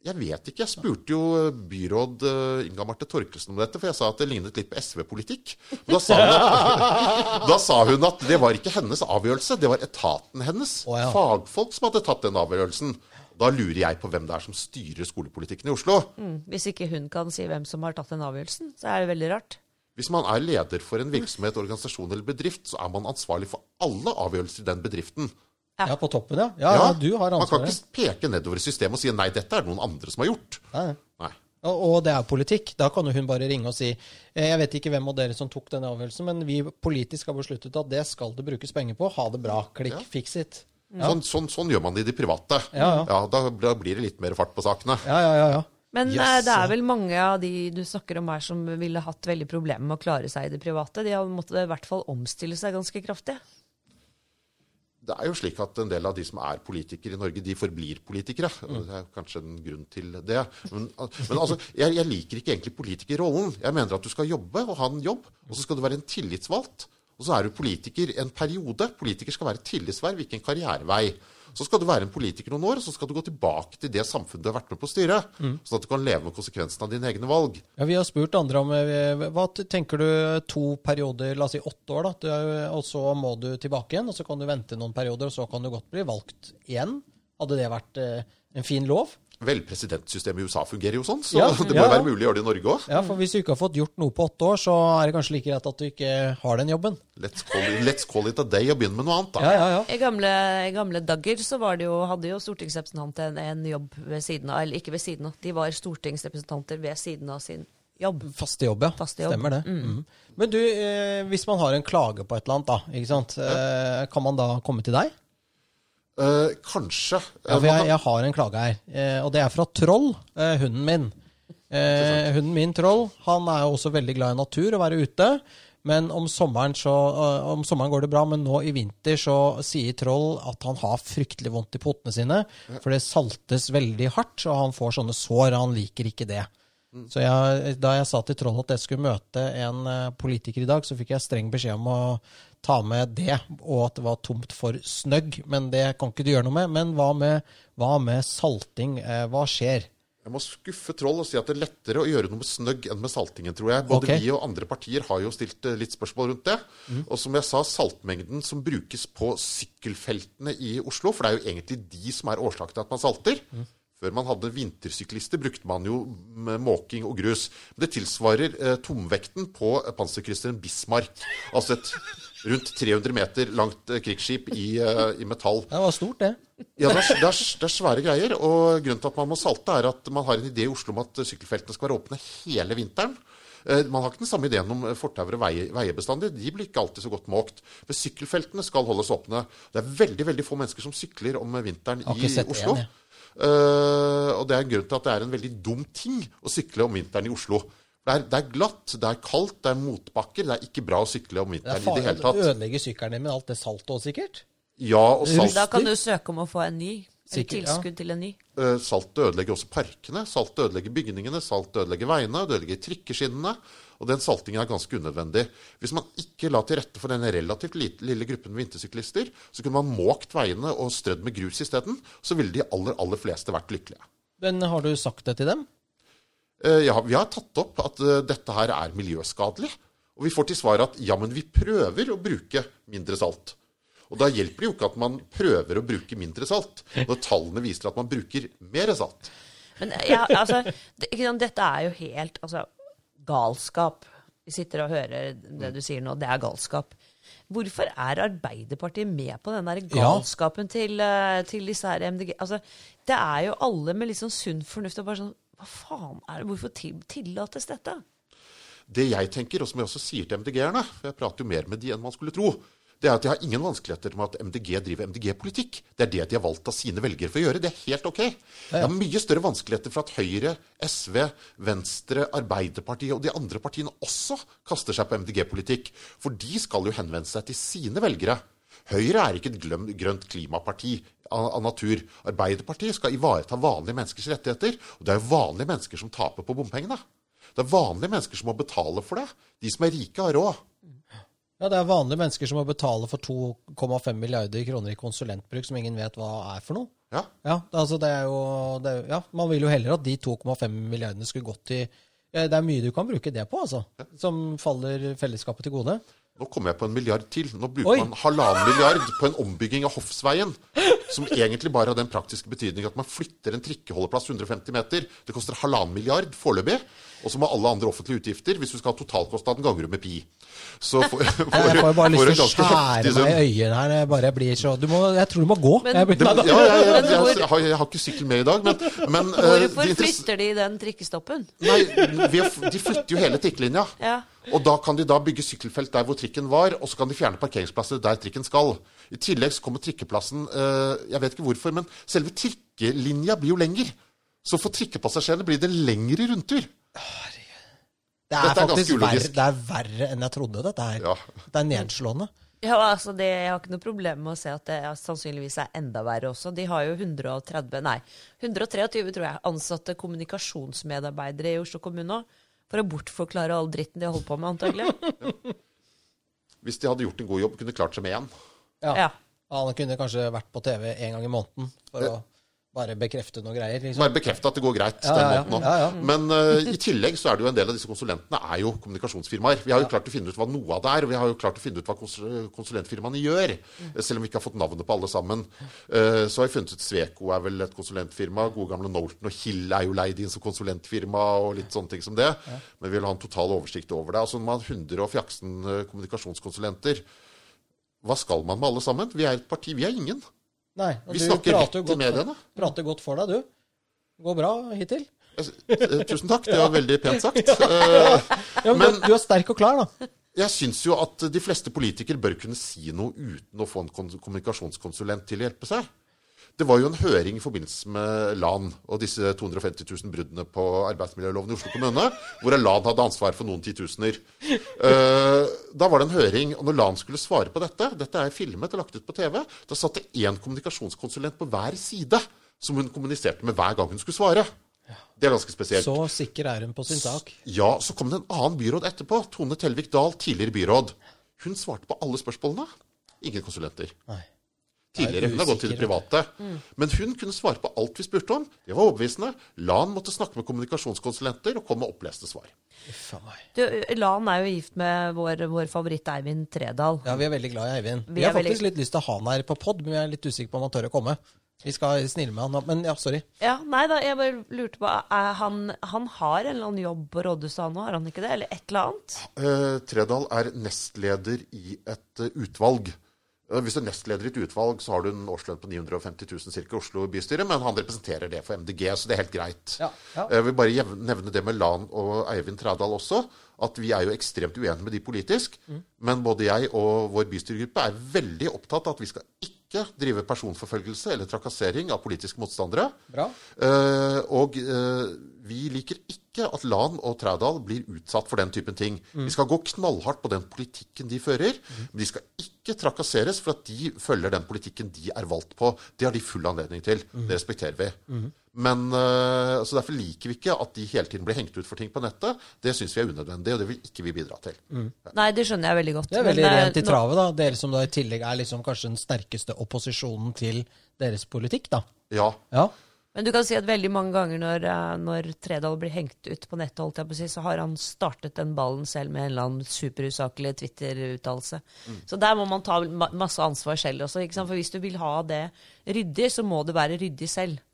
Jeg vet ikke. Jeg spurte jo byråd eh, Inga Marte Torkelsen om dette, for jeg sa at det lignet litt på SV-politikk. Da, da sa hun at det var ikke hennes avgjørelse, det var etaten hennes. Oh, ja. Fagfolk som hadde tatt den avgjørelsen. Da lurer jeg på hvem det er som styrer skolepolitikken i Oslo. mm, Hvis ikke hun kan si hvem som har tatt den avgjørelsen, så er det veldig rart. Hvis man er leder for en virksomhet, organisasjon eller bedrift, så er man ansvarlig for alle avgjørelser i den bedriften. Ja, på toppen, ja. Ja, ja, du har Man kan ikke peke nedover i systemet og si nei, dette er det noen andre som har gjort. Nei, nei. Og, og det er politikk. Da kan jo hun bare ringe og si eh, Jeg vet ikke hvem av dere som tok denne avgjørelsen, men vi politisk har besluttet at det skal det brukes penger på. Ha det bra. Klikk. Ja. Fix it. Sånn, sånn, sånn gjør man det i de private. Ja, ja. da, da blir det litt mer fart på sakene. Ja, ja, ja. ja. Men Yes, eh, det er vel mange av de du snakker om her som ville hatt veldig problemer med å klare seg i det private. De har måttet i hvert fall omstille seg ganske kraftig. Det er jo slik at en del av de som er politikere i Norge, de forblir politikere. Det er kanskje en grunn til det. Men, men altså, jeg, jeg liker ikke egentlig politikerrollen. Jeg mener at du skal jobbe og ha en jobb, og så skal du være en tillitsvalgt. Og så er du politiker en periode. Politiker skal være et tillitsverv, ikke en karrierevei. Så skal du være en politiker noen år, og så skal du gå tilbake til det samfunnet du har vært med på å styre. Sånn at du kan leve med konsekvensene av dine egne valg. Ja, Vi har spurt andre om eh, Hva tenker du to perioder, la oss si åtte år, da, og så må du tilbake igjen, og så kan du vente noen perioder, og så kan du godt bli valgt igjen? Hadde det vært eh, en fin lov? Vel, presidentsystemet i USA fungerer jo sånn, så Ja, det må ja, ja. være mulig å gjøre det i Norge òg. Ja, for hvis du ikke har fått gjort noe på åtte år, så er det kanskje like greit at du ikke har den jobben. Let's, call it- let's call it a day og begynne med noe annet, da. Ja, ja, ja. I gamle, i gamle dager så var det jo, hadde jo stortingsrepresentanter en, en jobb ved siden av, eller ikke ved siden av, de var stortingsrepresentanter ved siden av sin jobb. Faste jobb, ja. Faste jobb. Stemmer det. Mhm. Men du, eh, hvis man har en klage på et eller annet, da, ikke sant? Eh, kan man da komme til deg? Eh, kanskje. Ja, for jeg, jeg har en klage her, Uh, og det er fra Troll, uh, hunden min. Eh, hunden min, Troll, han er jo også veldig glad i natur og være ute. Men om sommeren, så, eh, om sommeren går det bra, men nå i vinter så sier Troll at han har fryktelig vondt i potene sine. For det saltes veldig hardt, og han får sånne sår. og Han liker ikke det. Så jeg, da jeg sa til Troll at jeg skulle møte en eh, politiker i dag, så fikk jeg streng beskjed om å ta med det, og at det var tomt for snøgg. Men det kan ikke du gjøre noe med. Men hva med, hva med salting? Eh, Hva skjer? Jeg må skuffe Troll og si at det er lettere å gjøre noe med snøgg enn med saltingen, tror jeg. Både okay. vi og andre partier har jo stilt eh, litt spørsmål rundt det. Og som jeg sa, saltmengden som brukes på sykkelfeltene i Oslo, for det er jo egentlig de som er årsaken til at man salter. Før man hadde vintersyklister, brukte man jo måking og grus. Det tilsvarer eh, tomvekten på panserkrysseren Bismarck. Altså et rundt 300 meter langt eh, krigsskip i, eh, i metall. Det var stort, det. Ja, det er, det, er, det er svære greier. Og grunnen til at man må salte, er at man har en idé i Oslo om at sykkelfeltene skal være åpne hele vinteren. Eh, Man har ikke den samme ideen om fortauer og veier bestandig. De blir ikke alltid så godt måkt. Men sykkelfeltene skal holdes åpne. Det er veldig veldig få mennesker som sykler om vinteren i Oslo. Igjen, ja. uh, og det er en grunn til at det er en veldig dum ting å sykle om vinteren i Oslo. Det er, det er glatt, det er kaldt, det er motbakker. Det er ikke bra å sykle om er vinteren i det hele å Det ødelegge sykkelen din med alt det saltet òg, sikkert. Ja, og salt, Da kan du søke om å få en ny. Eller tilskudd ja. til en ny. Uh, Saltet ødelegger også parkene, saltet ødelegger bygningene, saltet ødelegger veiene, det ødelegger trikkeskinnene. Og den saltingen er ganske unødvendig. Hvis man ikke la til rette for den relativt lite, lille gruppen med vintersyklister, så kunne man måkt veiene og strødd med grus isteden, så ville de aller, aller fleste vært lykkelige. Men har du sagt det til dem? Eh, Ja, vi har tatt opp at eh, dette her er miljøskadelig. Og vi får til svar at ja, men vi prøver å bruke mindre salt. Og da hjelper det jo ikke at man prøver å bruke mindre salt, når tallene viser at man bruker mer salt. Men ja, altså, det, ikke sant, dette er jo helt altså, galskap. Vi sitter og hører det du sier nå. Det er galskap. Hvorfor er Arbeiderpartiet med på den der galskapen til, eh, til disse her MDG? Altså, det er jo alle med litt sånn sunn fornuft og bare sånn Hva faen er det? Hvorfor tillates dette? Det jeg tenker, og som jeg også sier til MDG-erne, for jeg prater jo mer med de enn man skulle tro, det er at de har ingen vanskeligheter med at MDG driver MDG-politikk. Det er det de har valgt av sine velgere for å gjøre. Det er helt ok. Jeg har mye større vanskeligheter for at Høyre, SV, Venstre, Arbeiderpartiet og de andre partiene også kaster seg på MDG-politikk. For de skal jo henvende seg til sine velgere. Høyre er ikke et gløm, grønt klimaparti av, av natur. Arbeiderpartiet skal ivareta vanlige menneskers rettigheter. Og det er jo vanlige mennesker som taper på bompengene. Det er vanlige mennesker som må betale for det. De som er rike, har råd. Ja, det er vanlige mennesker som må betale for 2,5 milliarder kroner i konsulentbruk som ingen vet hva er for noe. Ja. Ja, altså det er jo det er, Ja, man vil jo heller at de 2,5 milliardene skulle gått til Det er mye du kan bruke det på, altså. Som faller fellesskapet til gode. Nå kommer jeg på en milliard til. Nå bruker Oi. man halvannen milliard på en ombygging av Hoffsveien. Som egentlig bare har den praktiske betydning at man flytter en trikkeholdeplass 150 meter. Det koster halvannen milliard foreløpig. Og så må alle andre offentlige utgifter, hvis du skal ha totalkostnaden, ganger du med pi. Så for, for, Jeg får bare lyst til å skjære meg i øynene her. Jeg bare blir så du må, Jeg tror du må gå. Men- jeg Det, ja, jeg, jeg, jeg, jeg, har, jeg har ikke sykkel med i dag, men, men eh, Hvorfor de flytter de den trikkestoppen? Nei, vi har, De flytter jo hele trikkelinja. Ja. Og da kan de da bygge sykkelfelt der hvor trikken var, og så kan de fjerne parkeringsplasser der trikken skal. I tillegg så kommer trikkeplassen eh, Jeg vet ikke hvorfor, men selve trikkelinja blir jo lenger. Så for trikkepassasjerene blir det lengre rundtur. Det er er faktisk verre, det er verre enn jeg trodde, dette her. Ja. Det er nedslående. Ja, altså det, Jeg har ikke noe problem med å se at det sannsynligvis er enda verre også. De har jo 130, nei, 123 tror jeg, ansatte kommunikasjonsmedarbeidere i Oslo kommune nå. For å bortforklare all dritten de har holdt på med, antagelig. Hvis de hadde gjort en god jobb, kunne de klart seg med én. Ja. Ja. Han kunne kanskje vært på TV en gang i måneden for å bare bekrefte noen greier. Liksom. Bare bekrefte at det går greit. Ja, den måten ja, ja. Men uh, i tillegg så er det jo en del av disse konsulentene er jo kommunikasjonsfirmaer. Vi har jo klart å finne ut hva noe av det er, og vi har jo klart å finne ut hva konsulentfirmaene gjør. eh, Selv om vi ikke har fått navnet på alle sammen. Uh, Så har vi funnet ut Sveko er vel et konsulentfirma. Gode gamle Norton og Hill er jo leid inn som konsulentfirma og litt sånne ting som det. Men vi vil ha en total oversikt over det. Altså når man har 100 og fjaksen eh, kommunikasjonskonsulenter, hva skal man med alle sammen? Vi er et parti, vi er ingen. Nei, Vi snakker rett til mediene. prater godt for deg, du. Går bra hittil. Eh, Tusen takk, det var veldig pent sagt. Eh, Ja, men, Men- du, du er sterk og klar, da. Jeg syns jo at de fleste politikere bør kunne si noe uten å få en kommunikasjonskonsulent til å hjelpe seg. Det var jo en høring i forbindelse med LAN og disse 250 000 bruddene på arbeidsmiljøloven i Oslo kommune, hvor LAN hadde ansvar for noen titusener. Eh, da var det en høring, og når LAN skulle svare på dette Dette er filmet og lagt ut på TV. Da satt det én kommunikasjonskonsulent på hver side som hun kommuniserte med hver gang hun skulle svare. Det er ganske spesielt. Så sikker er hun på sin sak. Ja, så kom det en annen byråd etterpå. Tone Telvik Dahl, tidligere byråd. Hun svarte på alle spørsmålene. Ingen konsulenter. Nei. Tidligere. Hun har gått til det private. Men hun kunne svare på alt vi spurte om. Det var overbevisende. Lan måtte snakke med kommunikasjonskonsulenter og komme med oppleste svar. Du, Lan er jo gift med vår, vår favoritt Eivind Tredal. Ja, vi er veldig glad i Eivind. Vi Vi, er har faktisk veldig- litt lyst til å ha han her på pod, men vi er litt usikre på om han tør å komme. Vi skal snille med han, men ja, sorry. Ja, nei da, jeg bare lurte på er han, han har en eller annen jobb på rådhuset nå, har han ikke det? Eller et eller annet? Eh, Tredal er nestleder i et eh, utvalg. Eh, Hvis du er nestleder i et utvalg, så har du en årslønn på 950 000 cirka i Oslo bystyre, men han representerer det for MDG, så det er helt greit. Ja, ja. Jeg vil bare nevne det med Lan og Eivind Trædal også, at vi er jo ekstremt uenige med de politisk, Mm. men både jeg og vår bystyregruppe er veldig opptatt av at vi skal ikke drive personforfølgelse eller trakassering av politiske motstandere. Bra. Eh, og eh, vi liker ikke at Lan og Trædal blir utsatt for den typen ting. Vi skal gå knallhardt på den politikken de fører, men de skal ikke trakasseres for at de følger den politikken de er valgt på. Det har de full anledning til. Det respekterer vi. Men eh, så Derfor liker vi ikke at de hele tiden blir hengt ut for ting på nettet. Det syns vi er unødvendig, og det vil ikke vi bidra til. Nei, det skjønner jeg veldig godt. Det er veldig Men, eh, rent i travet, da. Dere som da i tillegg er liksom kanskje den sterkeste opposisjonen til deres politikk, da. Ja. Ja. Men du kan si at veldig mange ganger når, eh, når Tredal blir hengt ut på nettet, holdt jeg på å si, så har han startet den ballen selv med en eller annen superusaklig Twitter-uttalelse. Så der må man ta masse ansvar selv også. Ikke sant? For hvis du vil ha det ryddig, så må det være ryddig selv.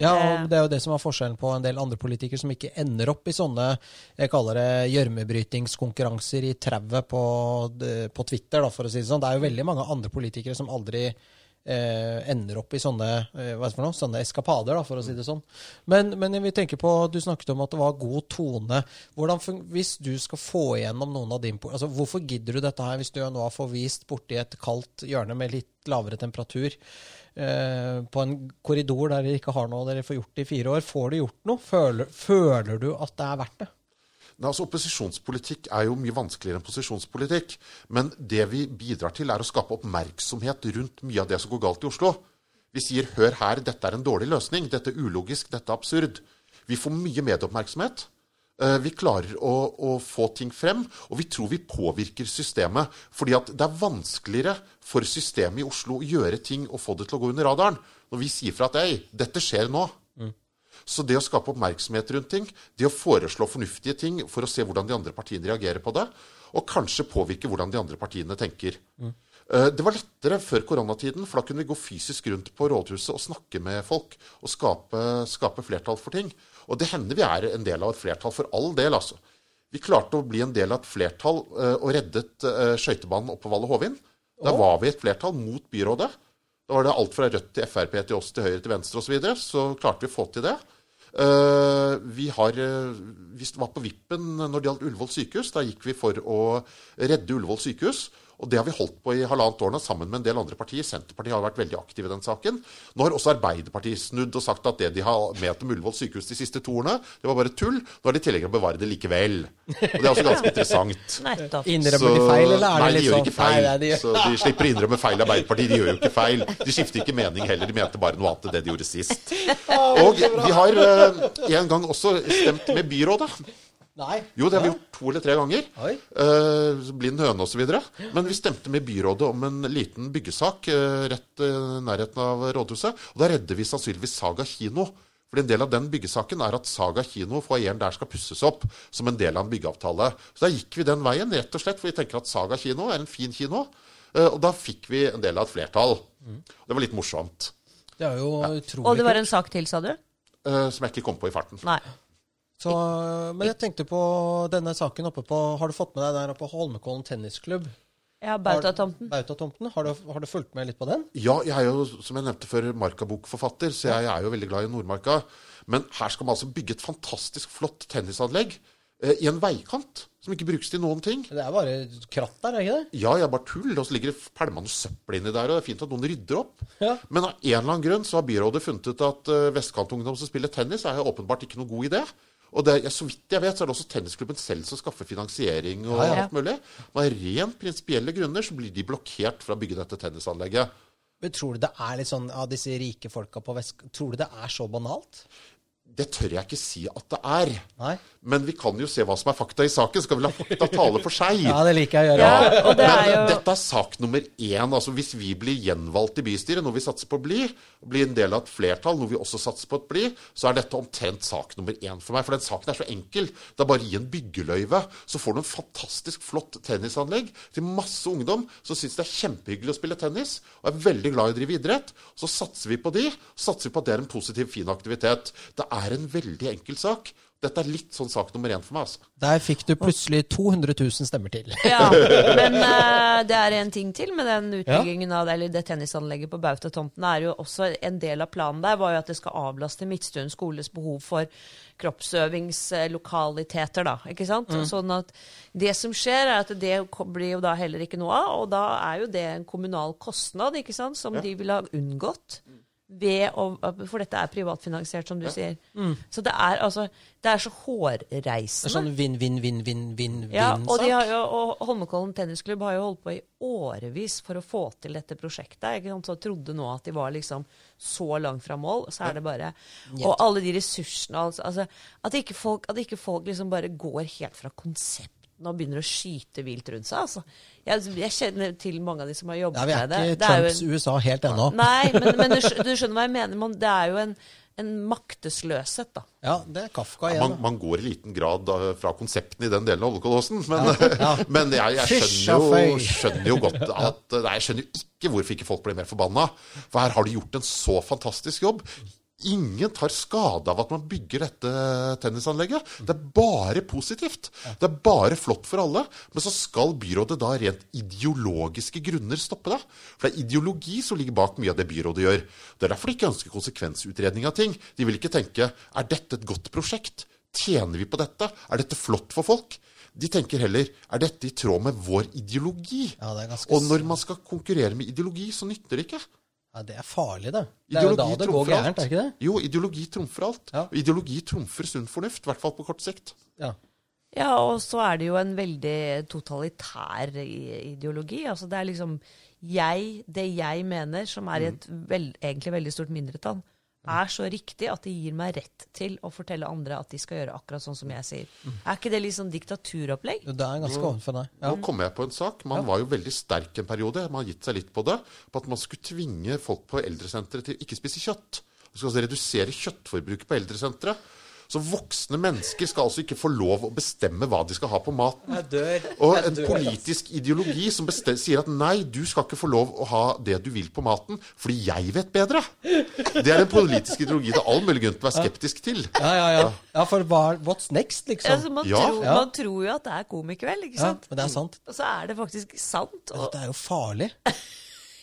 Ja, Eh. og det er jo det som er forskjellen på en del andre politikere som ikke ender opp i sånne jeg kaller det gjørmebrytingskonkurranser i trauet på, på Twitter, da, for å si det sånn. Det er jo veldig mange andre politikere som aldri eh, ender opp i sånne, eh, hva det for noe? sånne eskapader, da, for å si det sånn. Men, men jeg vil tenke på, du snakket om at det var god tone. Hvordan, hvis du skal få igjennom noen av din altså Hvorfor gidder du dette her hvis du nå har forvist borti et kaldt hjørne med litt lavere temperatur? eh, på en korridor der dere ikke har noe dere får gjort i fire år. Får du gjort noe? Føler, føler du at det er verdt det? Nei, altså Opposisjonspolitikk er jo mye vanskeligere enn posisjonspolitikk. Men det vi bidrar til, er å skape oppmerksomhet rundt mye av det som går galt i Oslo. Vi sier 'hør her, dette er en dårlig løsning', 'dette er ulogisk', 'dette er absurd'. Vi får mye medieoppmerksomhet. Eh, Vi klarer å, å få ting frem, og vi tror vi påvirker systemet. Fordi at det er vanskeligere for systemet i Oslo å gjøre ting og få det til å gå under radaren. Når vi sier fra at 'ei, dette skjer nå'. Så det å skape oppmerksomhet rundt ting, det å foreslå fornuftige ting for å se hvordan de andre partiene reagerer på det, og kanskje påvirke hvordan de andre partiene tenker. Mm. Det var lettere før koronatiden, for da kunne vi gå fysisk rundt på rådhuset og snakke med folk og skape, skape flertall for ting. Og det hender vi er en del av et flertall, for all del, altså. Vi klarte å bli en del av et flertall eh, og reddet uh, skøytebanen oppe på Valle Hovin. Da var vi et flertall mot byrådet. Da var det alt fra Rødt til Frp til oss til Høyre til Venstre osv. Så, videre, så klarte vi å få til det. Eh, vi, har, eh, vi var på vippen når det gjaldt Ullevål sykehus. Da gikk vi for å redde Ullevål sykehus. Og det har vi holdt på i halvannet år nå, sammen med en del andre partier. Senterpartiet har vært veldig aktive i den saken. Nå har også Arbeiderpartiet snudd og sagt at det de har ment om Ullevål sykehus de siste to årene, det var bare tull. Nå er de tilhengere av å bevare det likevel. Og det er også ganske interessant. Innrømmer de feil, eller er nei, de gjør sånn ikke feil. Nei, de gjør- Så de slipper å innrømme feil i Arbeiderpartiet. De gjør jo ikke feil. De skifter ikke mening heller. De mente bare noe annet enn det de gjorde sist. Og de har eh, en gang også stemt med byrådet. Nei. Jo, det har vi gjort to eller tre ganger. Eh, blind høne osv. Men vi stemte med byrådet om en liten byggesak eh, rett i nærheten av rådhuset. Og da redder vi sannsynligvis Saga kino. For en del av den byggesaken er at Saga kino, foajeen der, skal pusses opp som en del av en byggeavtale. Så da gikk vi den veien, rett og slett, for vi tenker at Saga kino er en fin kino. Eh, og da fikk vi en del av et flertall. Det var litt morsomt. Det er jo utrolig Og det var en sak til, sa du? eh, som jeg ikke kom på i farten. Nei. Så, men jeg tenkte på denne saken oppe på Har du fått med deg der oppe på Holmenkollen tennisklubb? Ja, Bautatomten. Bautatomten. Har du, har du fulgt med litt på den? Ja, jeg er jo, som jeg nevnte før, Marka-bokforfatter, så jeg er jo veldig glad i Nordmarka. Men her skal man altså bygge et fantastisk flott tennisanlegg eh, i en veikant. som ikke brukes til noen ting. Det er bare kratt der, er ikke det? Ja, jeg bare tull. Og så ligger det pælmende søppel inni der, og det er fint at noen rydder opp. Ja. Men av en eller annen grunn så har byrådet funnet ut at uh, vestkantungdom som spiller tennis, er jo åpenbart ikke noen god idé. Og det, så vidt jeg vet, så er det også tennisklubben selv som skaffer finansiering og Ja, ja. alt mulig. Men av rent prinsipielle grunner så blir de blokkert fra å bygge dette tennisanlegget. Men tror du det er litt sånn av disse rike folka på vest... Tror du det er så banalt? Det tør jeg ikke si at det er. Nei? Men vi kan jo se hva som er fakta i saken. Skal vi la fakta tale for seg? Ja, det liker jeg å gjøre. Ja, og det er Men jo dette er sak nummer én. Altså, hvis vi blir gjenvalgt i bystyret, noe vi satser på å bli, og blir en del av et flertall, noe vi også satser på å bli, så er dette omtrent sak nummer én for meg. For den saken er så enkel. Det er bare å gi en byggeløyve, så får du en fantastisk flott tennisanlegg til masse ungdom som syns det er kjempehyggelig å spille tennis, og er veldig glad i å drive idrett. Så satser vi på de. Satser vi på at det er en positiv, fin aktivitet. Det er en veldig enkel sak. Dette er litt sånn sak nummer én for meg. altså. Der fikk du plutselig 200 000 stemmer til. Ja, men eh, det er en ting til med den utbyggingen av det, eller det tennisanlegget på Bautatomten. er jo også En del av planen der var jo at det skal avlaste Midtstuen skoles behov for kroppsøvingslokaliteter, da. Ikke sant? Sånn at det som skjer, er at det ko- blir jo da heller ikke noe av, og da er jo det en kommunal kostnad, ikke sant, som de ville ha unngått. Ved å, for dette er privatfinansiert, som du sier. Så det er altså Det er så Det er hårreisende. sånn vinn, vinn, vinn, vinn, vinn, Ja, og, jo, og Holmenkollen tennisklubb har jo holdt på i årevis for å få til dette prosjektet. Ikke sant? Så trodde nå at de var liksom så langt fra mål, så er det bare Og alle de ressursene altså, altså, At ikke folk, at ikke folk liksom bare går helt fra konseptene og begynner å skyte vilt rundt seg. Altså. Jeg, jeg kjenner til mange av de som har jobbet Ja, vi er med det. ikke det er Trumps en, USA helt ennå. Nei, men, men du, du skjønner hva jeg mener. Man, det er jo en, en maktesløshet, da. Ja, det er Kafka igjen. Ja, man går i liten grad da, fra konseptene i den delen av Holmenkollåsen. Men, men jeg, jeg skjønner, jo, skjønner jo godt at Nei, jeg skjønner jo ikke hvorfor ikke folk blir mer forbanna. For her har de gjort en så fantastisk jobb. Ingen tar skade av at man bygger dette tennisanlegget. Det er bare positivt. Det er bare flott for alle. Men så skal byrådet da rent ideologiske grunner stoppe det. For det er ideologi som ligger bak mye av det byrådet gjør. Det er derfor de ikke ønsker konsekvensutredning av ting. De vil ikke tenke er dette et godt prosjekt? Tjener vi på dette? Er dette flott for folk? De tenker heller er dette i tråd med vår ideologi? Ja, Og når man skal konkurrere med ideologi, så nytter det ikke. Ja, det er farlig, det. Det er jo da det går gærent, er ikke det? Jo, ideologi trumfer alt. Ja. Ideologi trumfer sunn fornuft, i hvert fall på kort sikt. Ja. Ja, og så er det jo en veldig totalitær ideologi. Altså det er liksom jeg, det jeg mener, som er i et vel, egentlig veldig stort mindretall, er så riktig at det gir meg rett til å fortelle andre at de skal gjøre akkurat sånn som jeg sier. Er ikke det litt sånn diktaturopplegg? Det er ganske ovenfor deg. Ja. Nå kom jeg på en sak. Man var jo veldig sterk en periode. Man har gitt seg litt på det. På at man skulle tvinge folk på eldresenteret til ikke spise kjøtt. Man skal altså redusere kjøttforbruket på eldresenteret. Så voksne mennesker skal altså ikke få lov å bestemme hva de skal ha på maten. Jeg dør. Og en dør, politisk ideologi som bestem- sier at nei, du skal ikke få lov å ha det du vil på maten, fordi jeg vet bedre. Det er en politisk ideologi det er all mulig grunn til å være skeptisk til. Ja, ja, ja. ja for hva, what's next, liksom? Altså, man, Ja. tror, Ja. man tror jo at det er komikveld, ikke Ja, sant? men det er sant. Og så er det faktisk sant. Og, Det er jo farlig.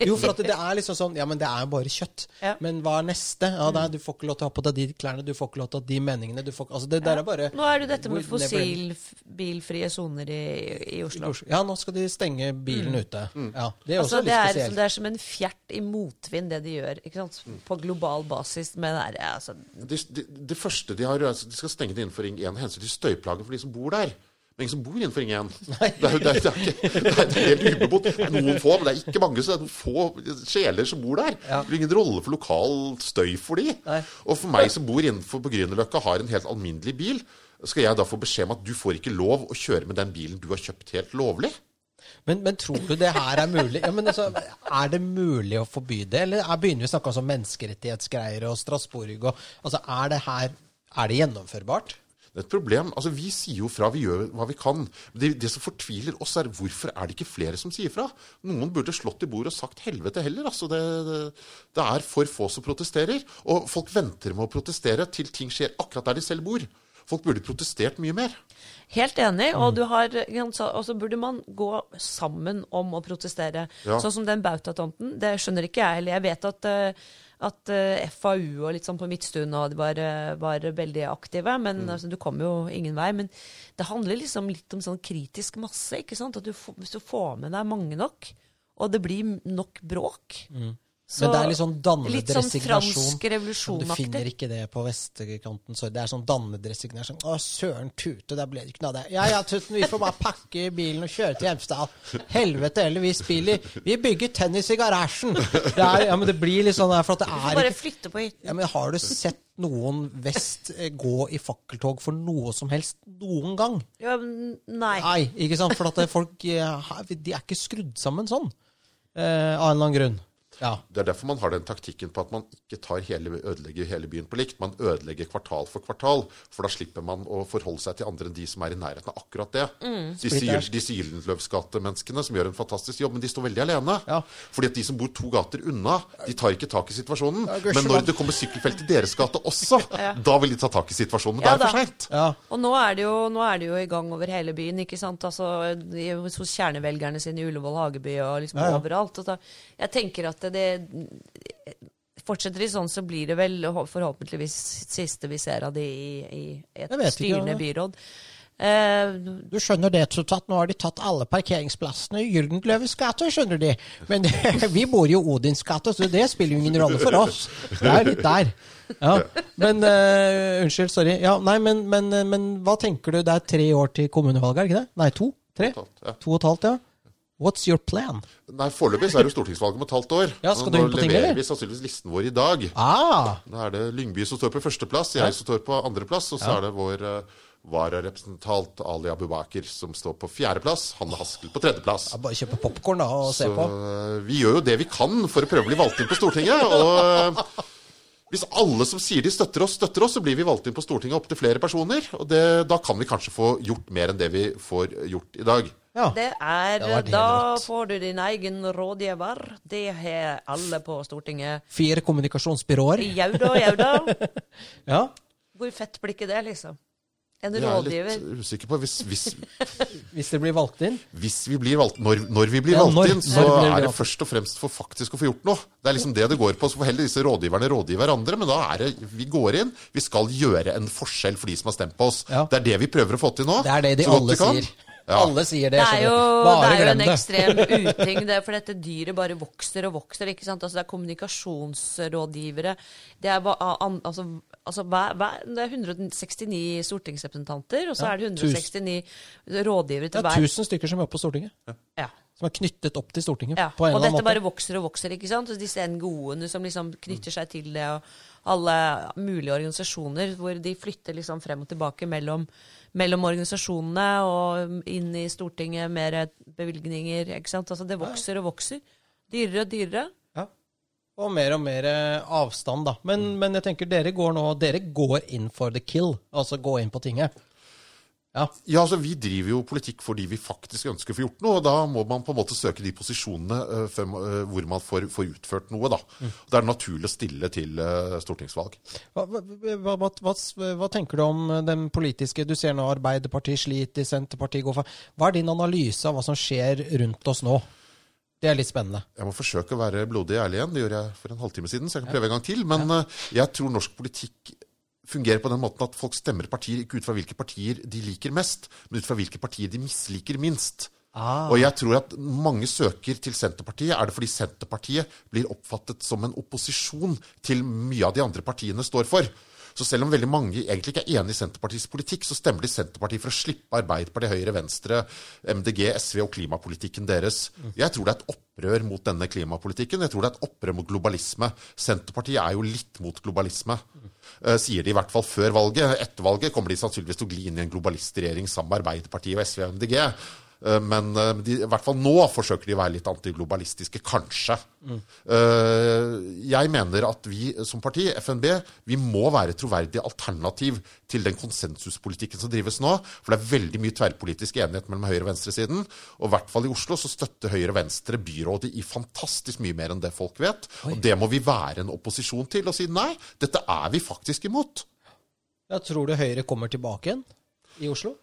Jo, for at det er liksom sånn Ja, men det er jo bare kjøtt. Ja. Men hva er neste? Ja, det er, Du får ikke lov til å ha på deg de klærne, du får ikke lov til å ha de meningene du får, Altså, det der er bare nå er det dette med fossilbilfrie soner i, i Oslo. Ja, nå skal de stenge bilen ute. Ja, Det er også Altså, det, litt er, spesielt. det er som en fjert i motvind, det de gjør. Ikke sant? På global basis. Men det er, altså, Det, det, det første de har, altså, de skal stenge det innenfor Ring 1 hensyn til støyplagen for de som bor der. Men ingen som bor innenfor Ring 1. Det er, det, er, det, er det, er, er helt ubebodd. Det er noen få, men det er ikke mange. Så det er noen få sjeler som bor der. Det blir ingen rolle for lokal støy for de. Nei. Og for meg som bor innenfor på Grünerløkka, har en helt alminnelig bil, skal jeg da få beskjed om at du får ikke lov å kjøre med den bilen du har kjøpt helt lovlig? Men, men tror du det her er mulig? Ja, men altså, Er det mulig å forby det, eller er, begynner vi å snakke om menneskerettighetsgreier og Strasbourg og altså, Er det her Er det gjennomførbart? Det er et problem. Altså, Vi sier jo fra, vi gjør hva vi kan. Det, det som fortviler oss, er hvorfor er det ikke flere som sier fra? Noen burde slått i bordet og sagt helvete heller. Altså, det, det, det er for få som protesterer. Og folk venter med å protestere til ting skjer akkurat der de selv bor. Folk burde protestert mye mer. helt enig. Og, du har, og så burde man gå sammen om å protestere. Ja. Sånn som den bautatanten. Det skjønner ikke jeg heller. Jeg vet at, eh, at uh, FAU og litt sånn på Midtstuen og de var, eh, var veldig aktive. Men altså, du kom jo ingen vei. Men det handler liksom litt om sånn kritisk masse. ikke sant? At du, Hvis du får med deg mange nok, og det blir nok bråk så, Men det er litt sånn dannet Litt sånn fransk Du finner ikke det på vestkanten. Så det er sånn dannet resignasjon. Å, søren tute, der ble det ikke noe av det. Ja ja, Tuten, vi får bare pakke i bilen og kjøre til Hjemstad. Helvete heller, vi spiller Vi bygger tennis i garasjen. Det er, ja, men det blir litt sånn der, for at det er bare flytte på hytten. ja, men Har du sett noen vest eh, gå i fakkeltog for noe som helst noen gang? Ja, nei. Nei, ikke sant? For at folk eh, de er ikke skrudd sammen sånn. Eh, av en eller annen grunn. Ja. Det er derfor man har den taktikken på at man ikke tar hele, ødelegger hele byen på likt. Man ødelegger kvartal for kvartal, for da slipper man å forholde seg til andre enn de som er i nærheten av akkurat det. Gyl- disse Gyldenløvsgate-menneskene som gjør en fantastisk jobb, men de står veldig alene. Ja. Fordi at de som bor to gater unna, de tar ikke tak i situasjonen. Ja, men når det kommer sykkelfelt i deres gate også, da vil de ta tak i situasjonen. Men Ja det er for seint. ja. Og nå er, det jo, nå er det jo i gang over hele byen, ikke sant? Altså, hos kjernevelgerne sine i Ullevål Hageby og liksom Ja, ja. overalt. Og da, jeg tenker at det, det Fortsetter de sånn, så blir det vel forhåpentligvis siste vi ser av de i, i et styrende ikke, byråd. Uh, Du skjønner det, Tutat. Nå har de tatt alle parkeringsplassene i Gyldenløves gate, skjønner de. Men vi bor jo i Odins gate, så det spiller jo ingen rolle for oss. Det er litt der. Ja. Men uh, Unnskyld, sorry. Ja, nei, men, men, men hva tenker du? Det er tre år til kommunevalget, er det ikke det? Nei, to? Tre? To og et halvt, ja. What's your plan? Nei, Foreløpig er det stortingsvalg om et halvt år. Ja, skal du inn på ting, eller? Nå leverer vi sannsynligvis listen vår i dag. Ah, Da er det Lyngby som står på førsteplass, jeg som står på andreplass, og så er det vår uh, vararepresentant Ali Abubaker som står på fjerdeplass. Hanne Haskel på tredjeplass. ja, bare kjøpe popkorn og se Så på. uh, vi gjør jo det vi kan for å prøve å bli valgt inn på Stortinget. Og uh, hvis alle som sier de støtter oss, støtter oss, så blir vi valgt inn på Stortinget opptil flere personer. Og det, da kan vi kanskje få gjort mer enn det vi får gjort i dag. Ja. det er Det Da får du din egen rådgiver. Det har alle på Stortinget. Fire kommunikasjonsbyråer. Ja da, Ja. Hvor fett blir ikke det, liksom? En Jeg er rådgiver. litt usikker på hvis, hvis, Hvis det blir valgt inn. hvis vi blir valgt, når, når vi blir Ja, valgt når- inn, så er det først og fremst for faktisk å få gjort noe. Det er liksom det det går på. Så får heller disse rådgiverne rådgi hverandre, men da er det Vi går inn, vi skal gjøre en forskjell for de som har stemt på oss. Ja. Det er det vi prøver å få til nå. Det er det de så alle sier. Ja. Alle sier det. Det er jo, det er jo en ekstrem uting, det, for dette dyret bare vokser og vokser. ikke sant? Altså Det er kommunikasjonsrådgivere. Det er, altså, altså, det er 169 stortingsrepresentanter, og så er det 169 rådgivere til hver. Det er hver. 1000 stykker som jobber på Stortinget. Ja. Som er knyttet opp til Stortinget. Ja, på en eller annen måte. Og dette bare vokser og vokser. ikke sant? Og disse NGO-ene som liksom knytter seg til det, og alle mulige organisasjoner, hvor de flytter liksom frem og tilbake mellom, mellom organisasjonene og inn i Stortinget, mer bevilgninger. ikke sant? Altså Det vokser og vokser. Dyrere og dyrere. Ja. Og mer og mer eh, avstand, da. Men, men jeg tenker dere går nå Dere går inn for the kill. Altså gå inn på tinget. Ja. Ja, altså Vi driver jo politikk fordi vi faktisk ønsker å få gjort noe. og Da må man på en måte søke de posisjonene eh, ma- eh, hvor man får, får utført noe. da. Mm. Det er naturlig å stille til eh, stortingsvalg. Hva, hva, hva, hva, tenker du om den politiske Du ser nå Arbeiderpartiet sliter, Senterpartiet går for Hva er din analyse av hva som skjer rundt oss nå? Det er litt spennende. Jeg må forsøke å være blodig ærlig igjen. Det gjorde jeg for en halvtime siden, så jeg kan prøve en gang til. Men eh, jeg tror norsk politikk fungerer på den måten at folk stemmer partier ikke ut fra hvilke partier de liker mest, men ut fra hvilke partier de misliker minst. Ah. Og jeg tror at mange søker til Senterpartiet er det fordi Senterpartiet blir oppfattet som en opposisjon til mye av de andre partiene står for. Så selv om veldig mange egentlig ikke er enig i Senterpartiets politikk, så stemmer de Senterpartiet for å slippe Arbeiderpartiet, Høyre, Venstre, MDG, SV og klimapolitikken deres. Jeg tror det er et opprør mot denne klimapolitikken. Jeg tror det er et opprør mot globalisme. Senterpartiet er jo litt mot globalisme. Eh, sier de i hvert fall før valget. Etter valget kommer de sannsynligvis til å gli inn i en globalistregjering sammen med Arbeiderpartiet og SV og MDG. Eh, Men eh, de, i hvert fall nå forsøker de å være litt antiglobalistiske, kanskje. Mm. Jeg mener at vi som parti, FNB, vi må være et troverdig alternativ til den konsensuspolitikken som drives nå. For det er veldig mye tverrpolitisk enighet mellom høyre- og venstresiden. Og i hvert fall i Oslo så støtter Høyre og Venstre byrådet i fantastisk mye mer enn det folk vet. Og det må vi være en opposisjon til og si nei, dette er vi faktisk imot. Ja, tror du Høyre kommer tilbake igjen i Oslo?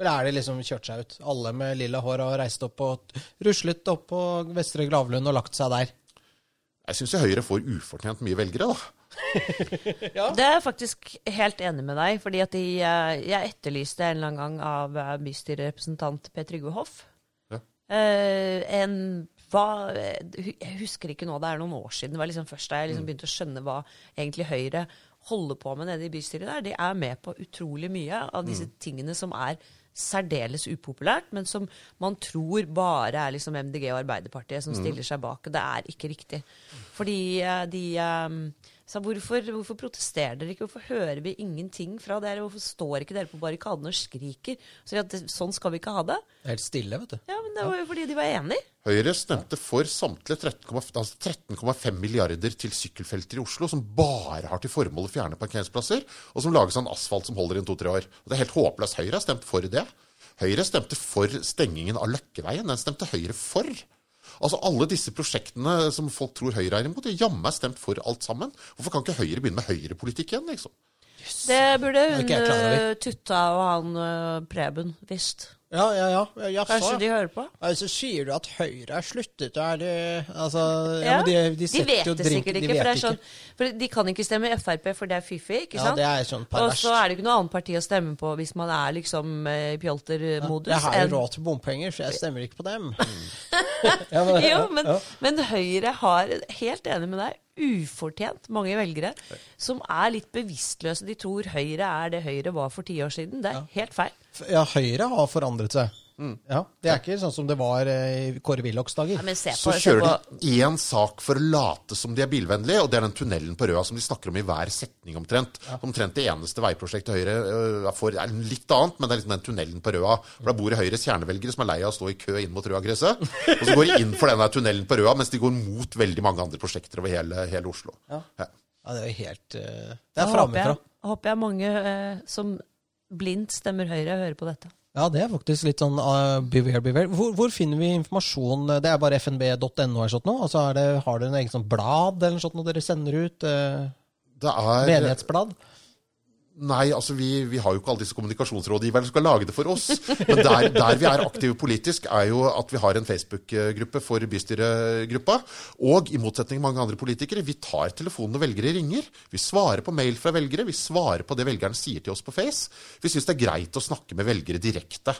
Eller er det liksom kjørt seg ut? Alle med lilla hår har reist opp og ruslet opp på Vestre Gravlund og lagt seg der. Jeg syns Høyre får ufortjent mye velgere, da. Det er jeg faktisk helt enig med deg, fordi at de, eh, jeg etterlyste en eller annen gang av eh, bystyrerepresentant Per Trygve Hoff. Ja. Eh, en hva, Jeg husker ikke nå, det er noen år siden. Det var liksom først da jeg liksom begynte å skjønne hva egentlig Høyre holder på med nede i bystyret der. De er med på utrolig mye av disse tingene som er særdeles upopulært, men som man tror bare er liksom MDG og Arbeiderpartiet som stiller seg bak. Og det er ikke riktig. Fordi eh, de sa hvorfor, hvorfor protesterer dere ikke? Hvorfor hører vi ingenting fra dere? Hvorfor står ikke dere på barrikadene og skriker? Så at det, sånn skal vi ikke ha det. Helt stille, vet du. Ja, men det var jo fordi de var enige. Høyre stemte for samtlige 13,5 altså 13 milliarder til sykkelfelter i Oslo, som bare har til formål å fjerne parkeringsplasser, og som lages av en asfalt som holder i to-tre år. Og det er helt håpløst. Høyre har stemt for det. Høyre stemte for stengingen av Løkkeveien. Den stemte Høyre for. Altså Alle disse prosjektene som folk tror Høyre er imot, de jammen er stemt for alt sammen. Hvorfor kan ikke Høyre begynne med høyrepolitikk igjen? liksom? Det burde hun eh, Tutta og han eh, Preben visst. Ja, ja, ja. Jaså. Kanskje de hører på? Altså, sier du at Høyre er sluttet? Er det Altså, ja, Ja, de, de, de vet det sikkert sikkert de ikke, for, det er sånn, for de kan ikke stemme Frp, for det er fiffig. ikke Ja, sant? det er sånn Og så er det ikke noe annet parti å stemme på hvis man er liksom eh, i pjoltermodus. Jeg har jo jo råd til bompenger, så jeg stemmer ikke på dem. Ja, men, Jo, men, ja. men Høyre har, helt enig med deg, ufortjent mange velgere som er litt bevisstløse. De tror Høyre er det Høyre var for ti år siden. Det er helt feil. ja, Høyre har forandret seg. Ja, Det er ikke sånn som det var eh, i Kåre Willochs dager. Ja, men se Så på, se kjører på de én sak for å late som de er bilvennlige, og det er den tunnelen på Røa som de snakker om i hver setning omtrent. Omtrent det eneste veiprosjektet Høyre får, er litt annet, men det er liksom den tunnelen på Røa. For Da bor det Høyres kjernevelgere som er lei av å stå i kø inn mot Røa-gresset. Og så går de inn for denne tunnelen på Røa, mens de går mot veldig mange andre prosjekter over hele, hele Oslo. Ja. Ja, Det er jo helt eh, Det er jeg, håper jeg mange eh, som blindt stemmer Høyre, hører på dette. Ja, det er faktisk litt sånn uh, beware, beware. Hvor, hvor finner vi informasjon? Det er bare fnb.no eller sånt noe? Altså det, har dere en egen sånn blad eller sånt noe dere sender ut? Uh, Det er menighetsblad? Nei, altså vi, vi har jo ikke alle disse kommunikasjonsrådgiverne som skal lage det for oss. Men der, der vi er aktive politisk, er jo at vi har en Facebook-gruppe for bystyregruppa. Og i motsetning til mange andre politikere, vi tar telefonen når velgere ringer. Vi svarer på mail fra velgere, vi svarer på det velgerne sier til oss på Face. Vi syns det er greit å snakke med velgere direkte.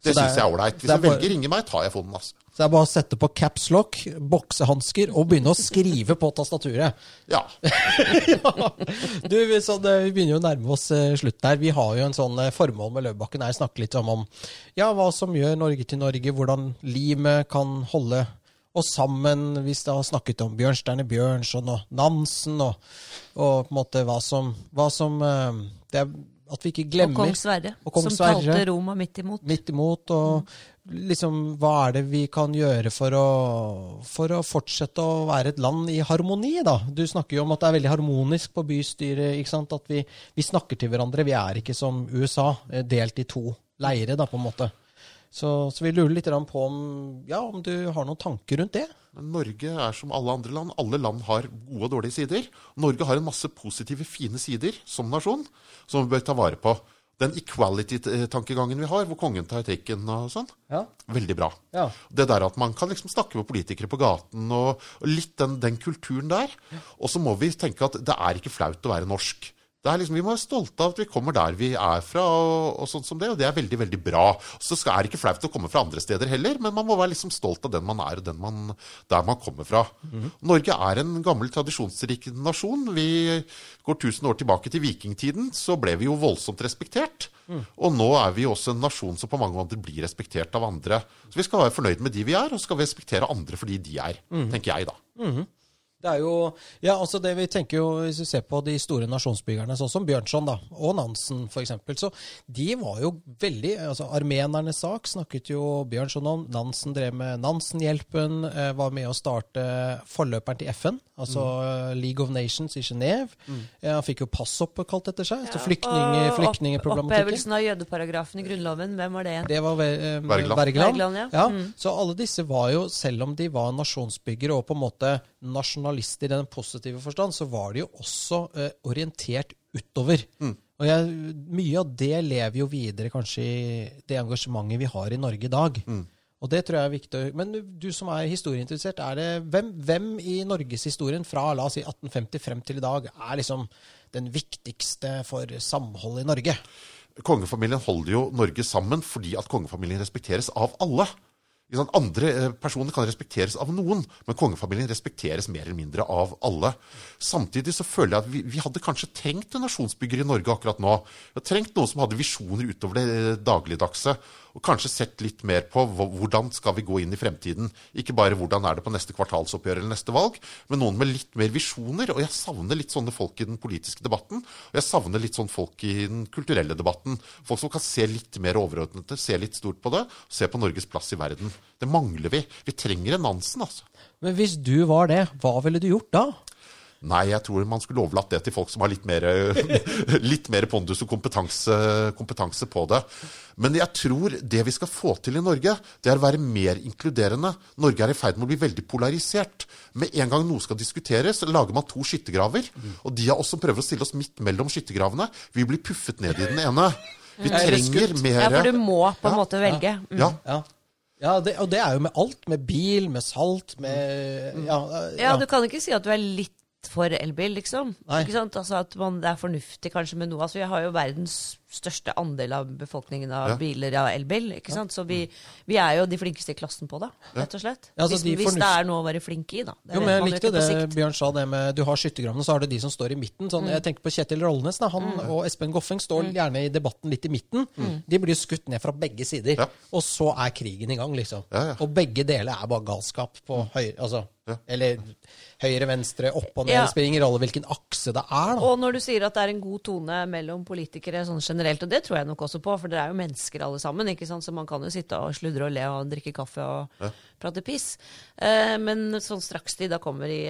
Det det syns jeg er ålreit. Hvis jeg velger å ringe meg, tar jeg fonden, altså. Så det er bare å sette på caps lock, boksehansker og begynne å skrive på tastaturet. Ja. Du, vi, sånn, vi begynner jo å nærme oss slutt der. Vi har jo en sånn eh, formål med Løvbakken. Jeg snakker snakke litt om, om ja, hva som gjør Norge til Norge, hvordan limet kan holde oss sammen. hvis det har snakket om Bjørnstjerne Bjørnson og Nansen, og, og på en måte hva som, hva som eh, det er, At vi ikke Og kong Sverre, som Sverre. talte Roma midt imot. midt imot. Og liksom, hva er det vi kan gjøre for å, for å fortsette å være et land i harmoni, da? Du snakker jo om at det er veldig harmonisk på bystyret. ikke sant? At vi, vi snakker til hverandre. Vi er ikke som USA, eh, delt i to leire, da, på en måte. Så, så vi lurer litt på om, ja, om du har noen tanker rundt det? Men Norge er som alle andre land. Alle land har gode og dårlige sider. Norge har en masse positive, fine sider som nasjon som vi bør ta vare på. Den equality-tankegangen vi har, hvor kongen tar taken og sånn, Ja. veldig bra. Ja. Det der at man kan liksom snakke med politikere på gaten, og, og litt den, den kulturen der. Og så må vi tenke at det er ikke flaut å være norsk. Det er liksom, Vi må være stolte av at vi kommer der vi er fra, og, og sånn som det, og det er veldig veldig bra. Så skal, er det ikke flaut å komme fra andre steder heller, men man må være liksom stolt av den man er, og den man, der man kommer fra. Norge er en gammel, tradisjonsrik nasjon. Vi går 1000 år tilbake til vikingtiden, så ble vi jo voldsomt respektert. Og nå er vi også en nasjon som på mange måter blir respektert av andre. Så vi skal være fornøyd med de vi er, og skal respektere andre fordi de er, tenker jeg da. Det er jo, ja, altså det vi tenker jo, Hvis vi ser på de store nasjonsbyggerne, sånn som Bjørnson da, og Nansen f.eks., så de var jo veldig altså Armenernes sak snakket jo Bjørnson om. Nansen drev med Nansen-hjelpen, eh, var med å starte forløperen til FN, altså mm. League of Nations i Genéve. Eh, han fikk jo passoppkalt etter seg. Ja, flyktning, Og opp- Opphevelsen av jødeparagrafen i Grunnloven, hvem var det igjen? Det var ve- eh, Wergeland. Wergeland. Wergeland, ja. Mm. Så alle disse var jo, selv om de var nasjonsbyggere og på en måte nasjonalister i den positive forstand, så var de jo også eh, orientert utover. Og jeg, mye av det lever jo videre kanskje i det engasjementet vi har i Norge i dag. Og det tror jeg er viktig. Men du som er historieinteressert, er det, hvem, hvem i norgeshistorien fra la oss si 1850 frem til i dag er liksom den viktigste for samholdet i Norge? Kongefamilien holder jo Norge sammen fordi at kongefamilien respekteres av alle. Sant? Andre eh, personer kan respekteres av noen, men kongefamilien respekteres mer eller mindre av alle. Samtidig så føler jeg at vi, vi hadde kanskje trengt en nasjonsbygger i Norge akkurat nå. Vi hadde trengt noen som hadde visjoner utover det eh, dagligdagse, og kanskje sett litt mer på hvordan skal vi gå inn i fremtiden. Ikke bare hvordan er det på neste kvartalsoppgjør eller neste valg, men noen med litt mer visjoner. Og jeg savner litt sånne folk i den politiske debatten, og jeg savner litt sånne folk i den kulturelle debatten. Folk som kan se litt mer overordnet, se litt stort på det, se på Norges plass i verden. Det mangler vi. Vi trenger en Nansen, altså. Men hvis du var det, hva ville du gjort da? Nei, jeg tror man skulle overlatt det til folk som har litt mer, litt mer pondus og kompetanse, kompetanse på det. Men jeg tror det vi skal få til i Norge, det er å være mer inkluderende. Norge er i ferd med å bli veldig polarisert. Med en gang noe skal diskuteres, lager man to skyttergraver. Og de av oss som prøver å stille oss midt mellom skyttergravene, vi blir puffet ned i den ene. Vi trenger mer Ja, for du må på en Ja. måte velge. Mm. Ja, Ja, ja det, og det er jo med alt. Med bil, med salt, med Ja. Ja, du kan ikke si at du er litt for elbil, liksom. Nei. Ikke sant? Altså at man, det er fornuftig kanskje med noe. Altså, vi har jo verdens største andel av befolkningen av Ja. biler av elbil. ikke sant? Så vi, vi er jo de flinkeste i klassen på det, rett og slett. Ja, altså, hvis, de hvis det er noe å være flink i, da. Det Jo, men jeg likte det. Bjørn sa, det med du har skyttergravene, så har du de som står i midten. Sånn, Jeg tenker på Kjetil Rollnes. Da. Han og Espen Goffeng står gjerne i debatten litt i midten. De blir skutt ned fra begge sider. Ja. Og så er krigen i gang, liksom. Ja, ja. Og begge deler er bare galskap på høyre altså, Ja. Eller høyre, venstre, opp og ned. Ja. Det spiller ingen rolle hvilken akse det er. da. Og når du sier at det er en god tone mellom politikere sånn generelt, og det tror jeg nok også på, for dere er jo mennesker alle sammen, ikke sant? så man kan jo sitte og sludre og le og drikke kaffe og prate piss. Eh, men sånn straks de da kommer i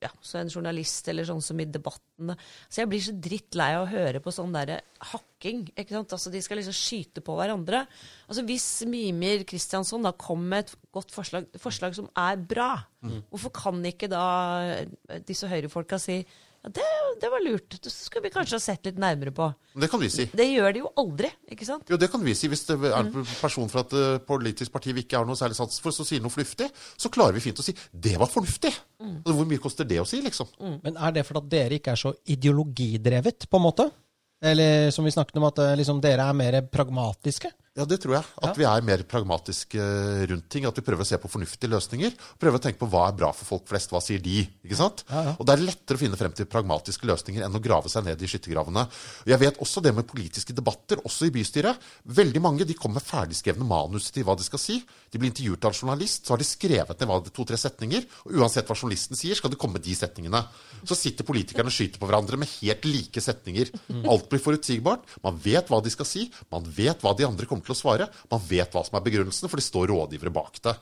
ja, så en journalist eller sånn som i debattene Så jeg blir så drittlei av å høre på sånn derre hakking. ikke sant? Altså De skal liksom skyte på hverandre. Altså Hvis Mimir Kristiansson da kom med et godt forslag, forslag som er bra, hvorfor kan ikke da eh, disse høyrefolka si ja, det, det var lurt. Det skulle vi kanskje ha sett litt nærmere på. det kan vi si. Det gjør de jo aldri, ikke sant? Jo, det kan vi si. Hvis det er en person fra et eh, politisk parti vi ikke har noe særlig sats for, så sier noe fornuftig, så klarer vi fint å si 'det var fornuftig'. Mm. hvor mye koster det å si, liksom? Men er det fordi at dere ikke er så ideologidrevet, på en måte? Eller som vi snakket om, at eh, liksom, dere er mer pragmatiske? Ja, det tror jeg. At vi er mer pragmatiske rundt ting. At vi prøver å se på fornuftige løsninger. Prøver å tenke på hva er bra for folk flest, hva sier de? ikke sant? Ja, ja. Og det er lettere å finne frem til pragmatiske løsninger enn å grave seg ned i skyttergravene. Jeg vet også det med politiske debatter, også i bystyret. Veldig mange de kommer med ferdigskrevne manus til hva de skal si. De blir intervjuet av en journalist, så har de skrevet ned to-tre setninger. Og uansett hva journalisten sier, skal det komme de setningene. Så sitter politikerne og skyter på hverandre med helt like setninger. Alt blir forutsigbart. Man vet hva de skal si. Man vet hva de andre kommer til å svare. Man vet hva som er begrunnelsen, for det står rådgivere bak det.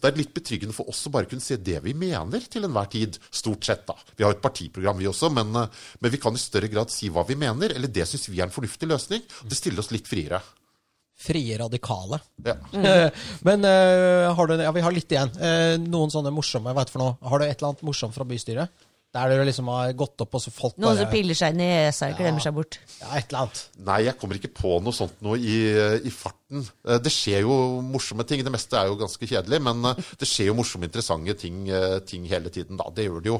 Det er litt betryggende for oss å bare kunne se det vi mener til enhver tid. Stort sett, da. Vi har jo et partiprogram, vi også, men, eh, men vi kan i større grad si hva vi mener. Eller det syns vi er en fornuftig løsning. Det stiller oss litt friere. Frie radikale. Ja. Men uh, har du, ja, vi har litt igjen. Uh, noen sånne morsomme, jeg vet for noe? Har du et eller annet morsomt fra bystyret? Der dere liksom har gått opp, og så folk Noen som bare piller seg i nesa og glemmer seg bort. Ja, et eller annet. Nei, jeg kommer ikke på noe sånt noe i, i farten. Eh, Det skjer jo morsomme ting. Det meste er jo ganske kjedelig, men det skjer jo morsomme, interessante ting, ting hele tiden. Da. Det gjør det jo.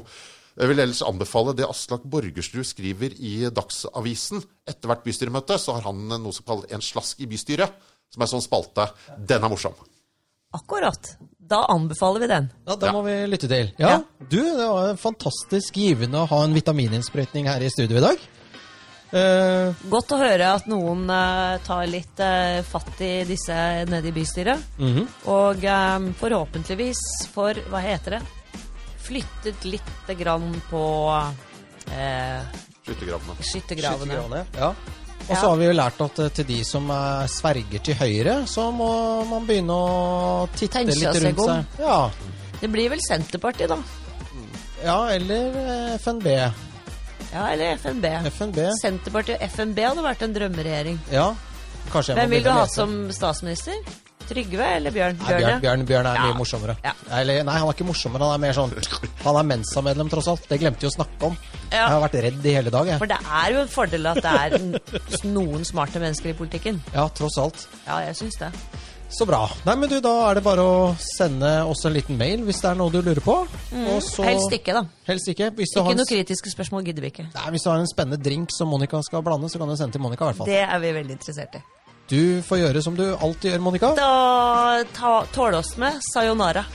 Jeg vil ellers anbefale det Aslak Borgersrud skriver i Dagsavisen. Etter hvert bystyremøte så har han noe som kalles En slask i bystyret, som er sånn spalte. Den er morsom. Akkurat. Da anbefaler vi den. Ja, Da Ja. må vi lytte til. Ja, Ja. du, det var fantastisk givende å ha en vitamininnsprøytning her i studio i dag. Uh, Godt å høre at noen uh, tar litt uh, fatt i disse nede i bystyret. Mhm. Og um, forhåpentligvis for hva heter det, flyttet lite grann på eh, Skyttergravene. Ja. Og så Ja. har vi jo lært at eh, til de som eh, sverger til høyre, så må man begynne å titte Tenke litt rundt seg. seg. Ja. Det blir vel Senterpartiet, da. ja, eller eh, FNB. Ja, eller FNB. FNB. Senterpartiet og FNB hadde vært en drømmeregjering. Ja. Kanskje jeg må Hvem vil du lese. som statsminister? Trygve eller Bjørn? Nei, Bjørn, Bjørn, Bjørn er ja. mye morsommere. Ja. Eller, nei, han er ikke morsommere. Han er mer sånn Han er Mensa-medlem, tross alt. Det glemte vi å snakke om. Ja. Jeg har vært redd i hele dag. Jeg. For det er jo en fordel at det er noen smarte mennesker i politikken. Ja, tross alt. Ja, jeg syns det. Så bra. Nei, men du, Da er det bare å sende oss en liten mail hvis det er noe du lurer på. Mm. Så, helst ikke, da. Helst Ikke Ikke noen en... kritiske spørsmål gidder vi ikke. Nei, Hvis du har en spennende drink som Monica skal blande, så kan du sende til Monica. i hvert fall. Det er vi veldig interessert i. Du får gjøre som du alltid gjør, Monica. Da ta, tåler oss med sayonara.